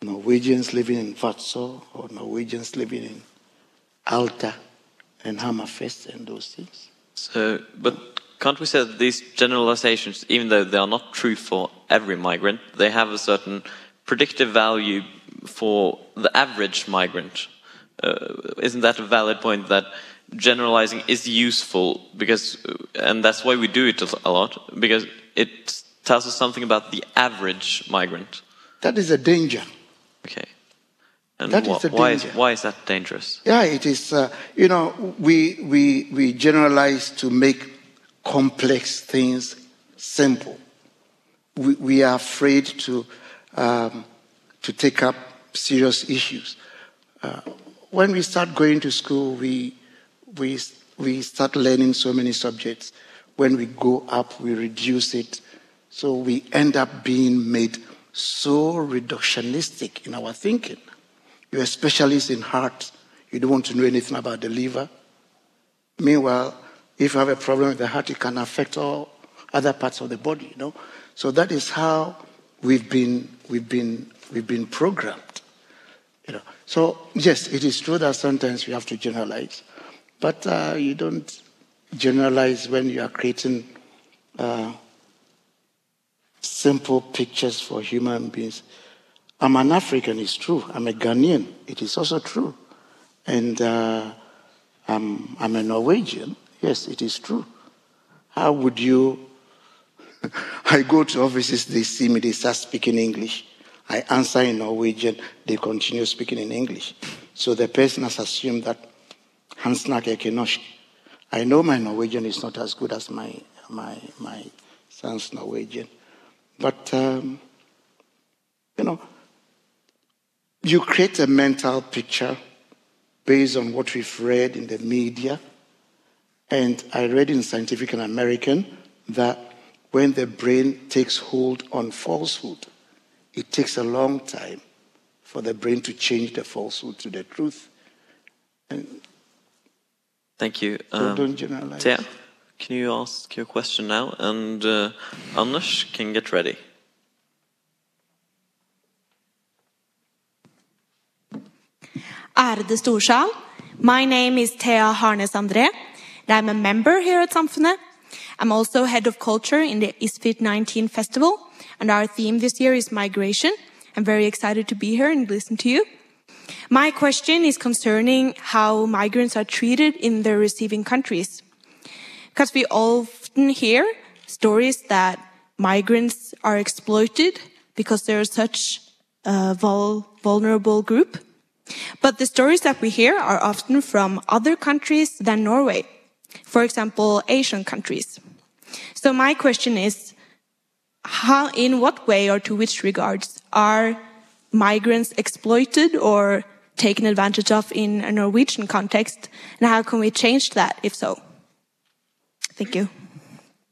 Norwegians living in Vadsø or Norwegians living in Alta and Hammerfest and those things? So, but can't we say that these generalizations, even though they are not true for every migrant, they have a certain predictive value for the average migrant? Uh, isn't that a valid point that generalizing is useful because, and that's why we do it a lot, because it tells us something about the average migrant? That is a danger. Okay. And That wh- is a why, is, danger. why is that dangerous? Yeah, it is. Uh, you know, we, we, we generalize to make complex things simple. We, we are afraid to, um, to take up serious issues. Uh, when we start going to school, we, we, we start learning so many subjects. When we go up, we reduce it. So we end up being made so reductionistic in our thinking. You're a specialist in heart. You don't want to know anything about the liver. Meanwhile, if you have a problem with the heart, it can affect all other parts of the body, you know. So that is how we've been, we've been, we've been programmed. You know. So yes, it is true that sometimes you have to generalize, but uh, you don't generalize when you are creating uh, simple pictures for human beings. I'm an African, it's true. I'm a Ghanaian, it is also true. And uh, I'm, I'm a Norwegian, yes, it is true. How would you? I go to offices, they see me, they start speaking English. I answer in Norwegian, they continue speaking in English. So the person has assumed that Hansnak Ekenosh. I know my Norwegian is not as good as my, my, my son's Norwegian. But, um, you know, you create a mental picture based on what we've read in the media. And I read in Scientific and American that when the brain takes hold on falsehood, it takes a long time for the brain to change the falsehood to the truth. And Thank you. so Um, don't generalize. Thea, can you ask your question now? And uh, Anders can get ready. Ærede storsal. My name is Thea Harnes André, and I'm a member here at Samfunnet. I'm also head of culture in the ISFiT 19 festival, and our theme this year is migration. I'm very excited to be here and listen to you. My question is concerning how migrants are treated in their receiving countries. Because we often hear stories that migrants are exploited because they're such a vul- vulnerable group. But the stories that we hear are often from other countries than Norway. For example, Asian countries. So my question is, how, in what way or to which regards are migrants exploited or taken advantage of in a Norwegian context? And how can we change that if so? Thank you.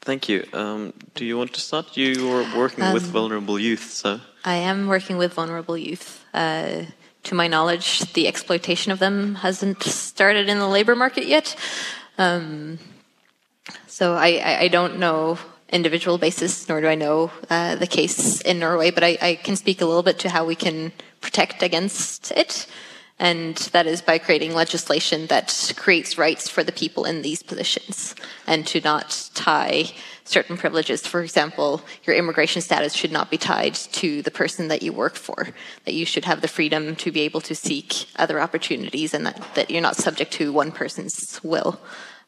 Thank you. Um, do you want to start? You are working with vulnerable youth, so I am working with vulnerable youth. Uh, to my knowledge, the exploitation of them hasn't started in the labor market yet. Um, so I, I, I don't know individual basis, nor do I know uh, the case in Norway, but I, I can speak a little bit to how we can protect against it. And that is by creating legislation that creates rights for the people in these positions and to not tie certain privileges. For example, your immigration status should not be tied to the person that you work for, that you should have the freedom to be able to seek other opportunities and that, that you're not subject to one person's will.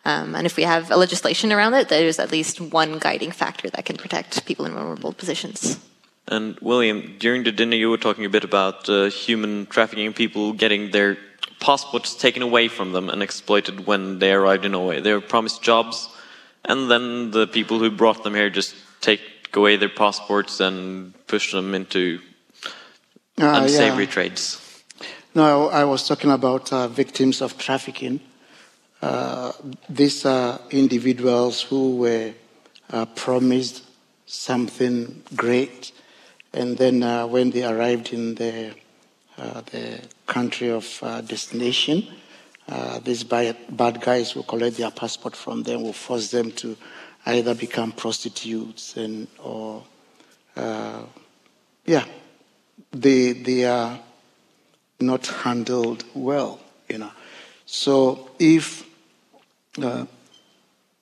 Um, and if we have a legislation around it, there's at least one guiding factor that can protect people in vulnerable positions. And William, during the dinner, you were talking a bit about uh, human trafficking, people getting their passports taken away from them and exploited when they arrived in Norway. They were promised jobs, and then the people who brought them here just take away their passports and push them into Ah, unsavory yeah. trades. No, I was talking about uh, victims of trafficking. Uh, these are individuals who were uh, promised something great, and then uh, when they arrived in the, uh, the country of uh, destination, uh, these bad, bad guys will collect their passport from them, will force them to either become prostitutes and or uh, yeah, they they are not handled well, you know. So if uh,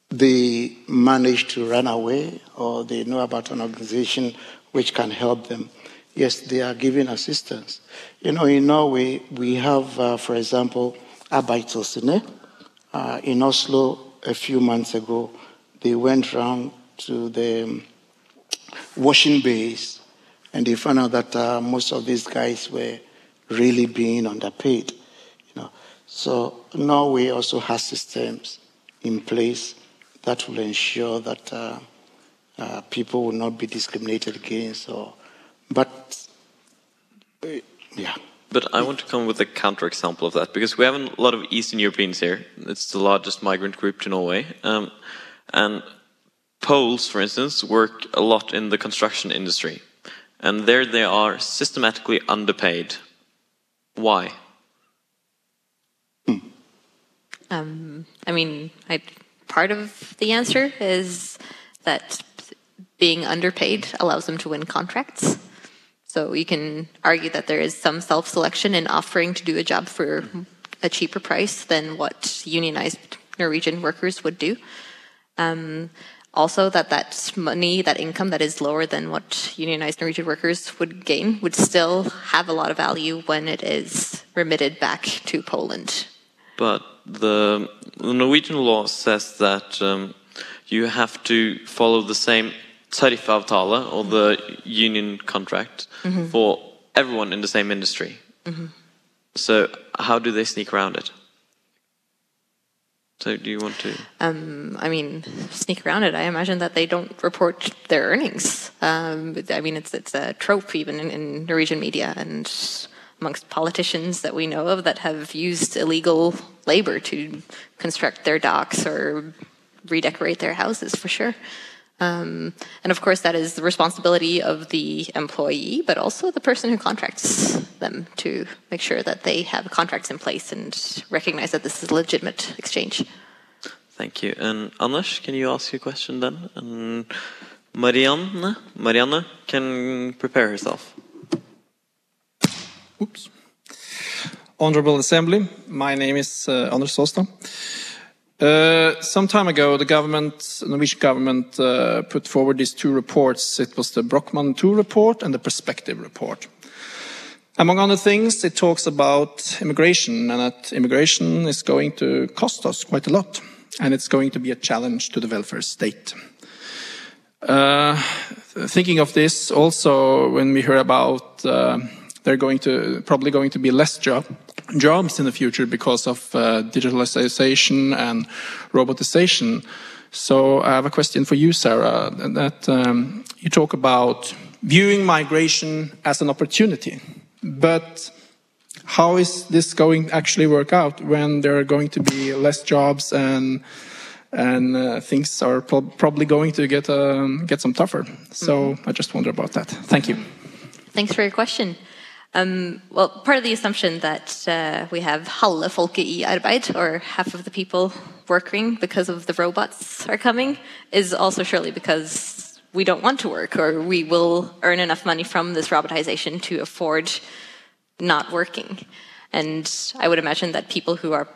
they manage to run away or they know about an organization which can help them, yes, they are giving assistance. You know, in Norway, we have, uh, for example, Arbeidstilsynet. Uh, in Oslo, a few months ago, they went round to the um, washing bays and they found out that uh, most of these guys were really being underpaid. You know, so Norway also has systems in place that will ensure that uh, uh, people will not be discriminated against. Or, but uh, yeah. But I want to come with a counterexample of that because we have a lot of Eastern Europeans here. It's the largest migrant group to Norway, um, and Poles, for instance, work a lot in the construction industry, and there they are systematically underpaid. Why? Um, I mean, I, part of the answer is that being underpaid allows them to win contracts. So you can argue that there is some self selection in offering to do a job for a cheaper price than what unionized Norwegian workers would do. Um, also, that that money, that income that is lower than what unionized Norwegian workers would gain, would still have a lot of value when it is remitted back to Poland. But the, the Norwegian law says that um, you have to follow the same tariffavtale or the union contract Mhm. for everyone in the same industry. Mhm. So how do they sneak around it? So do you want to? Um, I mean, sneak around it. I imagine that they don't report their earnings. Um, I mean, it's it's a trope even in, in Norwegian media and amongst politicians that we know of that have used illegal labor to construct their docks or redecorate their houses for sure. Um, and of course, that is the responsibility of the employee, but also the person who contracts them to make sure that they have contracts in place and recognize that this is a legitimate exchange. Thank you. And Anders, can you ask your question then? And Marianne, Marianne can prepare herself. Oops. Honorable Assembly, my name is uh, Anders Sosta. Uh, some time ago, the government, Norwegian government, uh, put forward these two reports. It was the Brochmann II report and the Perspective report. Among other things, it talks about immigration and that immigration is going to cost us quite a lot, and it's going to be a challenge to the welfare state. Uh, thinking of this, also when we hear about uh, they're going to probably going to be less job, jobs in the future because of uh, digitalization and robotization. So I have a question for you, Sarah. That um, you talk about viewing migration as an opportunity, but how is this going to actually work out when there are going to be less jobs and and uh, things are pro probably going to get um, get some tougher? So I just wonder about that. Thank you. Thanks for your question. Um, well, part of the assumption that uh, we have halve i arbeid, or half of the people working because of the robots are coming, is also surely because we don't want to work, or we will earn enough money from this robotization to afford not working. And I would imagine that people who are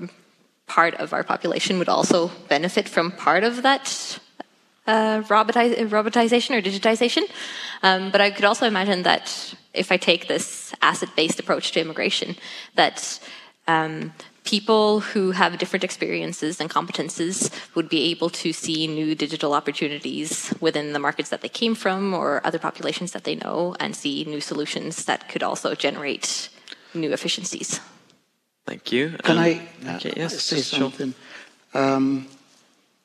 part of our population would also benefit from part of that uh, robotiz- robotization or digitization. Um, but I could also imagine that if I take this asset-based approach to immigration, that um, people who have different experiences and competences would be able to see new digital opportunities within the markets that they came from or other populations that they know and see new solutions that could also generate new efficiencies. Thank you. Can Um, I uh, Okay, yes, say sure. something? Um,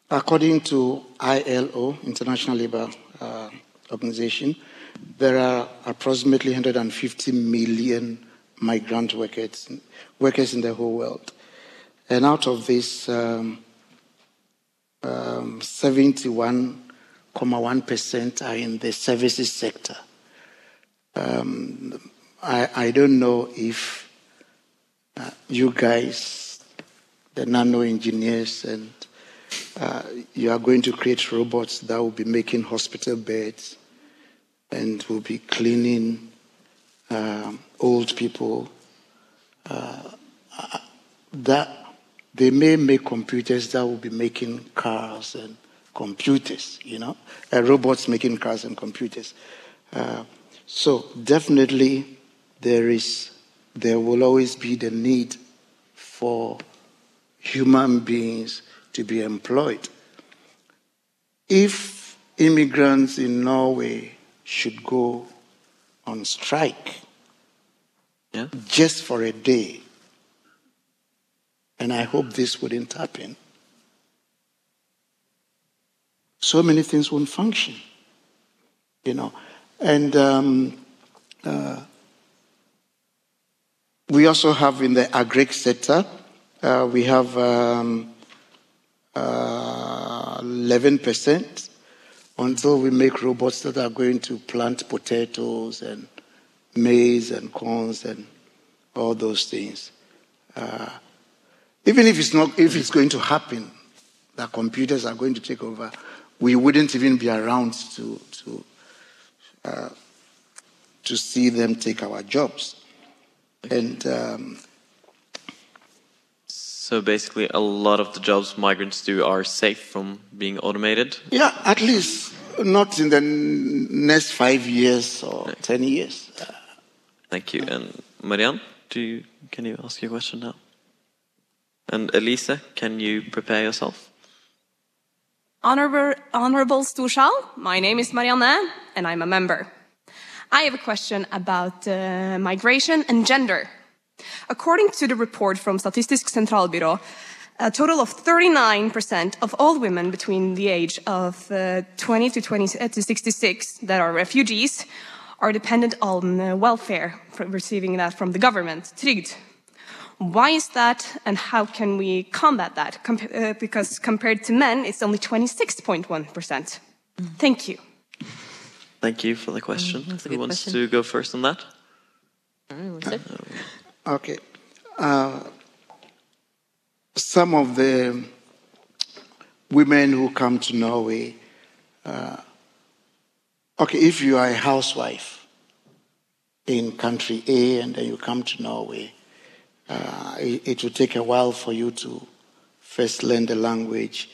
according to ILO, International Labour uh, Organization, there are approximately 150 million migrant workers, workers in the whole world. And out of this, um, um, 71.1% are in the services sector. Um, I, I don't know if uh, you guys, the nano engineers, and uh, you are going to create robots that will be making hospital beds and will be cleaning um, old people. Uh, that they may make computers that will be making cars and computers, you know, uh, robots making cars and computers. Uh, so definitely there is, there will always be the need for human beings to be employed. If immigrants in Norway should go on strike Yeah. just for a day, and I hope this wouldn't happen, so many things won't function, you know. And um, uh, we also have in the agri sector, uh, we have um, uh, 11% until we make robots that are going to plant potatoes and maize and corns and all those things. Uh, even if it's not, if it's going to happen, that computers are going to take over, we wouldn't even be around to to uh, to see them take our jobs. And um, So basically, a lot of the jobs migrants do are safe from being automated. yeah, at least not in the next five years or ten years. Thank you. And Marianne, do you, can you ask your question now? And Elisa, can you prepare yourself? Honorable, Honorable Storsal, my name is Marianne and I'm a member. I have a question about uh, migration and gender. According to the report from Statistisk sentralbyrå, a total of 39% of all women between the age of uh, 20 to, 20 uh, to 66 that are refugees are dependent on uh, welfare, for receiving that from the government, trygd. Why is that, and how can we combat that? Com- uh, because compared to men, it's only 26.1%. Thank you. Thank you for the question. Mm, Who wants question. to go first on that? Okay. Uh, some of the women who come to Norway, uh, okay, if you are a housewife in country A and then you come to Norway, uh, it, it will take a while for you to first learn the language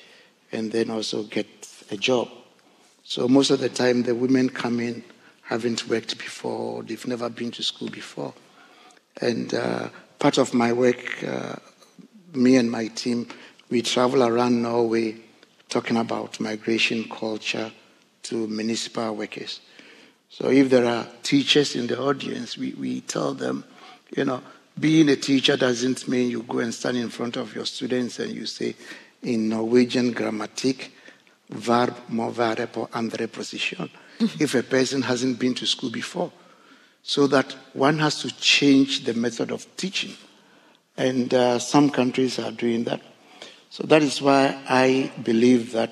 and then also get a job. So most of the time, the women come in haven't worked before, they've never been to school before. And uh, part of my work, uh, me and my team, we travel around Norway talking about migration culture to municipal workers. So if there are teachers in the audience, we, we tell them, you know, being a teacher doesn't mean you go and stand in front of your students and you say, in Norwegian grammatic, verb må være på andre position. if a person hasn't been to school before. So that one has to change the method of teaching. And uh, some countries are doing that. So that is why I believe that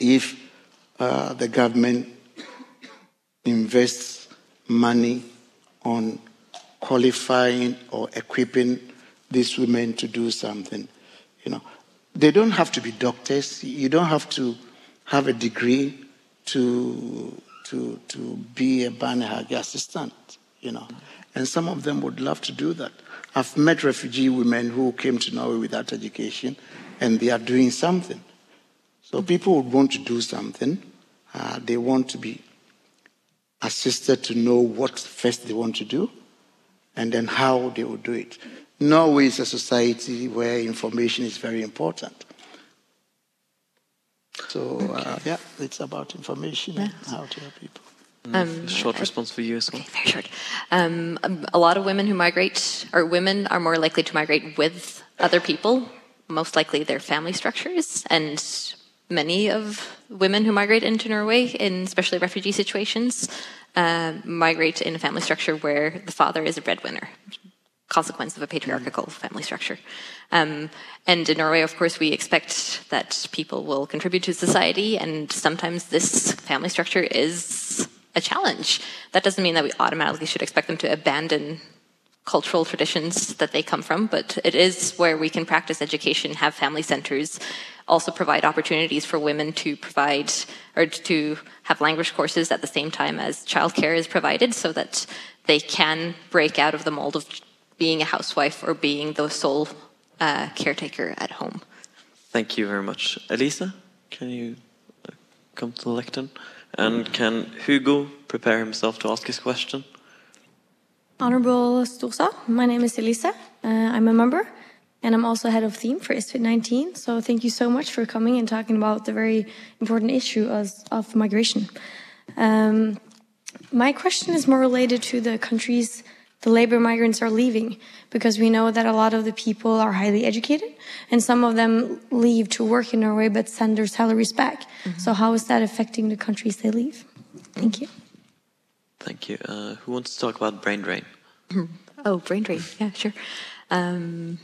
if uh, the government invests money on qualifying or equipping these women to do something, you know, they don't have to be doctors. You don't have to have a degree to to to be a barnehage assistant, you know. And some of them would love to do that. I've met refugee women who came to Norway without education, and they are doing something. So people would want to do something. Uh, they want to be assisted to know what first they want to do, and then how they will do it. Norway is a society where information is very important. So uh, yeah, it's about information and how to help people. Um, A short response for you as well. Very short. Um, a lot of women who migrate, or women, are more likely to migrate with other people. Most likely, their family structures, and many of women who migrate into Norway, in especially refugee situations, uh, migrate in a family structure where the father is a breadwinner. Consequence of a patriarchal family structure. Um, and in Norway, of course, we expect that people will contribute to society, and sometimes this family structure is a challenge. That doesn't mean that we automatically should expect them to abandon cultural traditions that they come from, but it is where we can practice education, have family centers, also provide opportunities for women to provide or to have language courses at the same time as childcare is provided so that they can break out of the mold of being a housewife or being the sole uh, caretaker at home. Thank you very much. Elisa, can you uh, come to the lectern? And can Hugo prepare himself to ask his question? Honorable Storsal, my name is Elisa. Uh, I'm a member, and I'm also head of theme for ISFiT 19. So thank you so much for coming and talking about the very important issue of, of migration. Um, my question is more related to the countries the labor migrants are leaving, because we know that a lot of the people are highly educated, and some of them leave to work in Norway but send their salaries back. Mm -hmm. So how is that affecting the countries they leave? Thank you. Thank you. Uh, who wants to talk about brain drain? oh, brain drain. Yeah, sure. Um,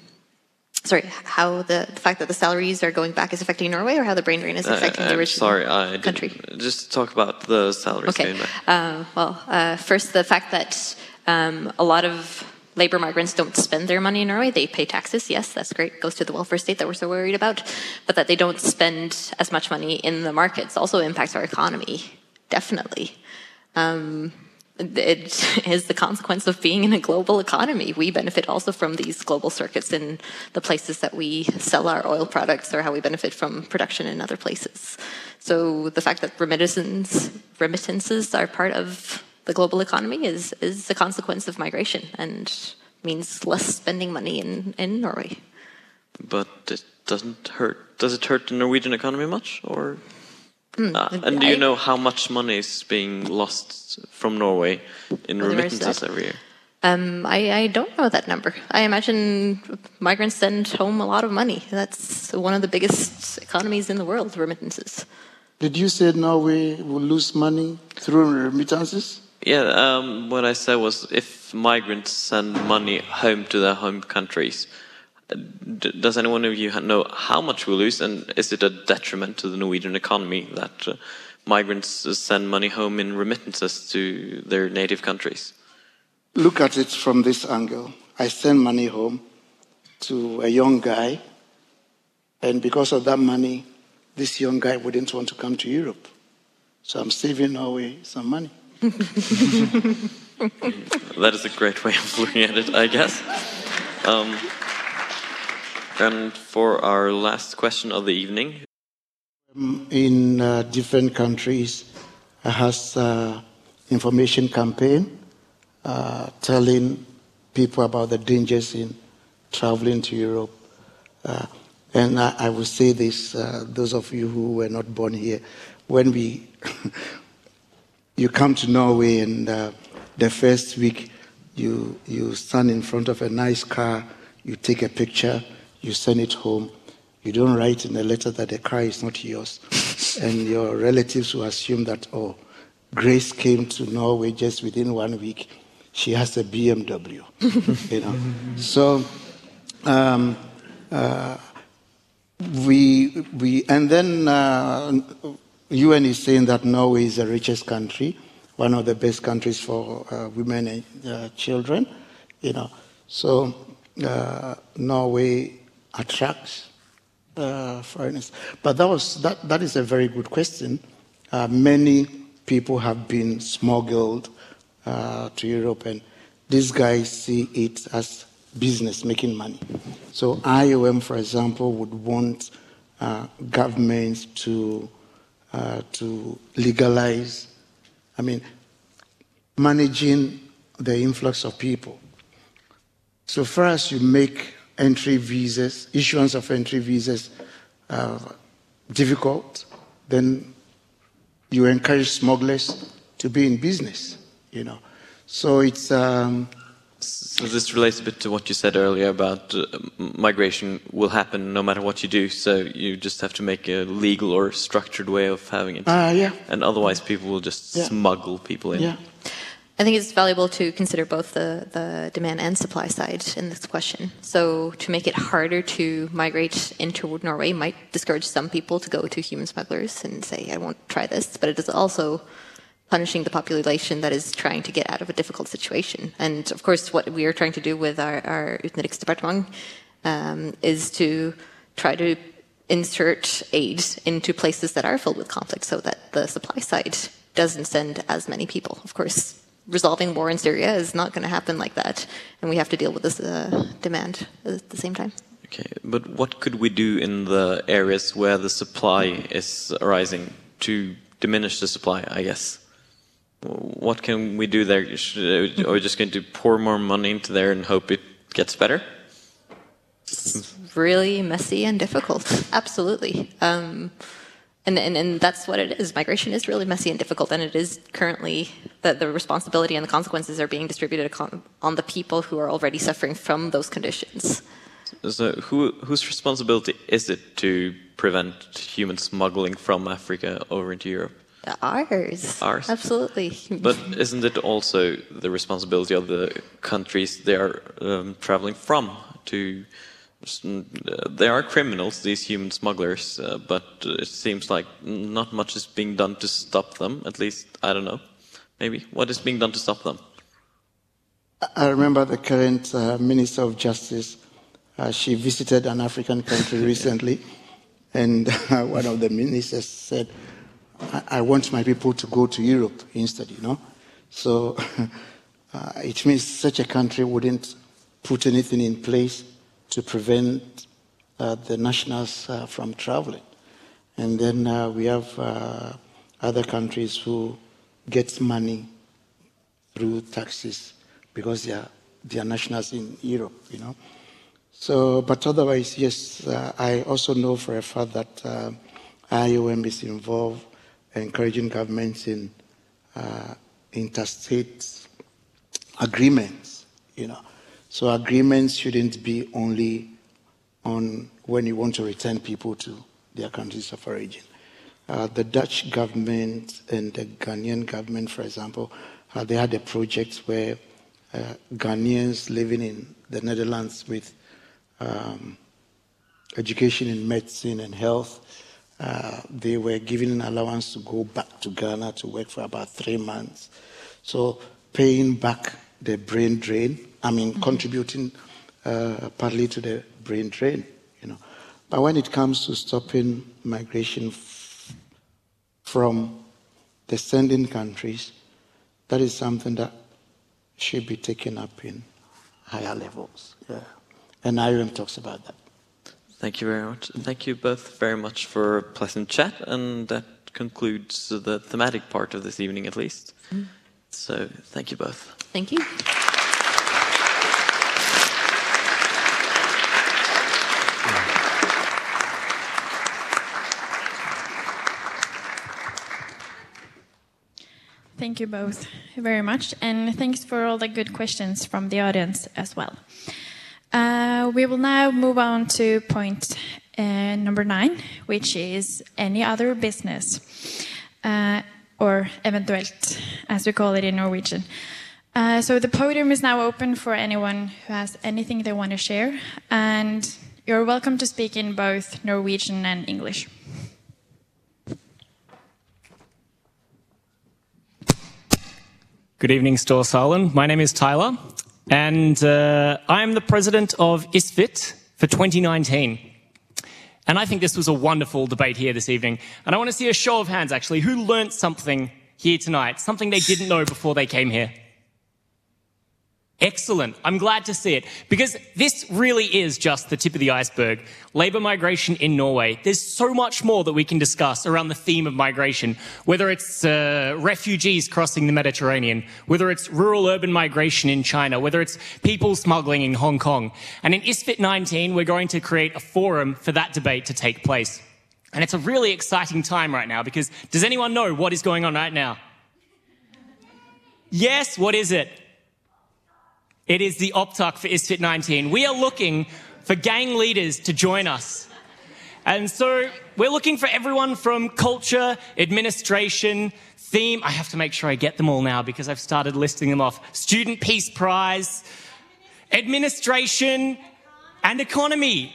sorry, how the, the, fact that the salaries are going back is affecting Norway, or how the brain drain is uh, affecting uh, the original sorry, I country? Just talk about the salaries okay. going back. Uh, well, uh, first, the fact that um, a lot of labor migrants don't spend their money in Norway. They pay taxes, yes, that's great, goes to the welfare state that we're so worried about. But that they don't spend as much money in the markets also impacts our economy, definitely. Um, it is the consequence of being in a global economy. We benefit also from these global circuits in the places that we sell our oil products or how we benefit from production in other places. So the fact that remittances, remittances are part of the global economy is, is a consequence of migration and means less spending money in, in Norway. But it doesn't hurt. Does it hurt the Norwegian economy much, or? Mm, uh, and do you know how much money is being lost from Norway in remittances every year? Um, I, I, don't know that number. I imagine migrants send home a lot of money. That's one of the biggest economies in the world, remittances. Did you say Norway will lose money through remittances? Yeah, um, what I said was if migrants send money home to their home countries, does anyone of you know how much we lose, and is it a detriment to the Norwegian economy that uh, migrants send money home in remittances to their native countries? Look at it from this angle. I send money home to a young guy, and because of that money, this young guy wouldn't want to come to Europe. So I'm saving Norway some money. That is a great way of looking at it, I guess. Um, and for our last question of the evening. In uh, different countries, has uh, information campaign uh, telling people about the dangers in traveling to Europe. Uh, and I, I, will say this, uh, those of you who were not born here, when we you come to Norway and uh, the first week you, you stand in front of a nice car, you take a picture, you send it home. You don't write in a letter that the car is not yours. and your relatives will assume that, oh, Grace came to Norway just within one week. She has a BMW. you know. So um, uh, we, we, and then uh, UN is saying that Norway is the richest country, one of the best countries for uh, women and uh, children. You know, so uh, Norway attracts uh, foreigners. But that was that. That is a very good question. Uh, many people have been smuggled uh, to Europe, and these guys see it as business, making money. So IOM, for example, would want governments to uh, to legalize, I mean, managing the influx of people. So far as you make entry visas, issuance of entry visas uh, difficult, then you encourage smugglers to be in business, you know. So it's um, this relates a bit to what you said earlier about uh, migration will happen no matter what you do. So you just have to make a legal or structured way of having it. Uh, yeah. And otherwise, people will just yeah. smuggle people in. Yeah. I think it's valuable to consider both the, the demand and supply side in this question. So to make it harder to migrate into Norway might discourage some people to go to human smugglers and say, I won't try this. But it is also punishing the population that is trying to get out of a difficult situation. And of course, what we are trying to do with our, our Utenriksdepartement um, is to try to insert aid into places that are filled with conflict so that the supply side doesn't send as many people. Of course, resolving war in Syria is not going to happen like that, and we have to deal with this uh, demand at the same time. Okay, but what could we do in the areas where the supply is arising to diminish the supply, I guess? What can we do there? Should, are we just going to pour more money into there and hope it gets better? It's really messy and difficult. Absolutely. Um, and, and, and that's what it is. Migration is really messy and difficult, and it is currently that the responsibility and the consequences are being distributed on the people who are already suffering from those conditions. So, who, whose responsibility is it to prevent human smuggling from Africa over into Europe? Ours. Ours. Absolutely. But isn't it also the responsibility of the countries they are um, traveling from to? Uh, they are criminals, these human smugglers, uh, but it seems like not much is being done to stop them. At least, I don't know. Maybe. What is being done to stop them? I remember the current uh, Minister of Justice. Uh, she visited an African country recently, and one of the ministers said, I, want my people to go to Europe instead, you know? So uh, it means such a country wouldn't put anything in place to prevent uh, the nationals uh, from traveling. And then uh, we have uh, other countries who get money through taxes because they are, they are nationals in Europe, you know. So, but otherwise, yes, uh, I also know for a fact that uh, IOM is involved encouraging governments in interstate agreements, you know. So agreements shouldn't be only on when you want to return people to their countries of origin. Uh, the Dutch government and the Ghanaian government, for example, uh, they had a project where uh, Ghanaians living in the Netherlands with um, education in medicine and health, uh, they were given an allowance to go back to Ghana to work for about three months. So paying back the brain drain I mean, mm-hmm. contributing uh, partly to the brain drain, you know. But when it comes to stopping migration f- from the sending countries, that is something that should be taken up in higher levels. Yeah. And IOM talks about that. Thank you very much. Thank you both very much for a pleasant chat, and that concludes the thematic part of this evening, at least. Mm. So, thank you both. Thank you. Thank you both very much, and thanks for all the good questions from the audience as well. Uh, we will now move on to point uh, number nine, which is any other business, uh, or eventuelt, as we call it in Norwegian. Uh, so the podium is now open for anyone who has anything they want to share, and you're welcome to speak in both Norwegian and English. Good evening, Storsalen. My name is Tyler, and uh, I'm the president of ISFiT for 2019. And I think this was a wonderful debate here this evening. And I want to see a show of hands, actually, who learnt something here tonight, something they didn't know before they came here. Excellent. I'm glad to see it because this really is just the tip of the iceberg. Labor migration in Norway. There's so much more that we can discuss around the theme of migration, whether it's uh, refugees crossing the Mediterranean, whether it's rural urban migration in China, whether it's people smuggling in Hong Kong. And in ISFiT 19, we're going to create a forum for that debate to take place. And it's a really exciting time right now because does anyone know what is going on right now? Yes, what is it? It is the Opptak for ISFiT 19. We are looking for gang leaders to join us. And so we're looking for everyone from culture, administration, theme. I have to make sure I get them all now because I've started listing them off. Student Peace Prize, administration, and economy.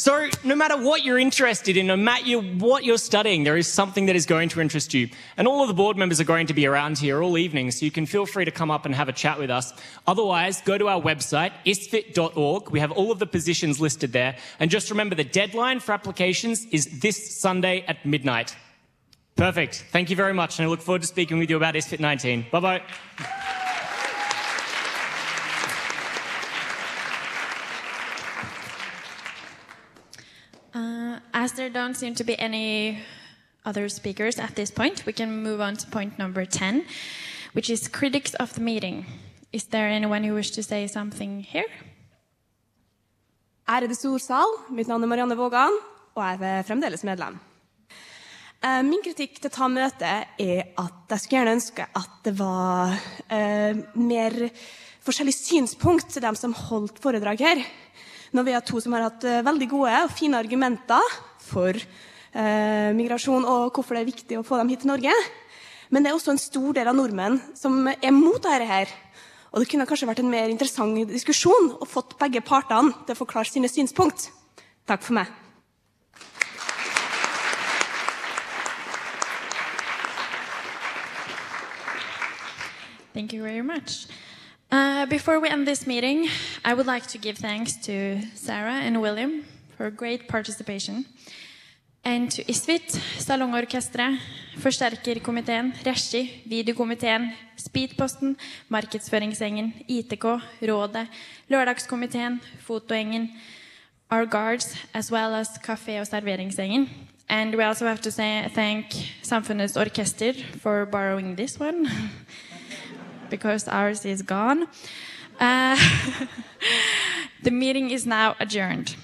So, no matter what you're interested in, no matter what you're studying, there is something that is going to interest you. And all of the board members are going to be around here all evening, so you can feel free to come up and have a chat with us. Otherwise, go to our website, isfit.org. We have all of the positions listed there. And just remember the deadline for applications is this Sunday at midnight. Perfect. Thank you very much, and I look forward to speaking with you about ISFiT 19. Bye bye. As there don't seem to be any other speakers at this point, we can move on to point number 10, which is critics of the meeting. Is there anyone who wishes to say something here? Ærede storsal, mitt navn er Marianne Vågan, og jeg er fremdeles medlem. Eh, Min kritikk til å ta møte er at jeg skulle gjerne ønske at det var eh, mer forskjellige synspunkt til dem som holdt foredrag her. Når vi er to som har hatt eh, veldig gode og fine argumenter for eh, migrasjon og hvorfor det er viktig å få dem hit til Norge. Men det er også en stor del av nordmenn som er mot dette her. Og det kunne kanskje vært en mer interessant diskusjon og fått begge partene til å forklare sine synspunkt. Takk for meg. Thank you very much. Uh, before we end this meeting, I would like to give thanks to Sarah and William for great participation, and to ISFiT, Salongorkesteret, Forsterkerkomiteen, Regi, Videokomiteen, Speedposten, Markedsføringsgjengen, ITK, Rådet, Lørdagskomiteen, Fotogjengen, our guards, as well as Kafé- og serveringsgjengen. And we also have to say thank Samfundets Orkester for borrowing this one. because ours is gone. Uh, the meeting is now adjourned.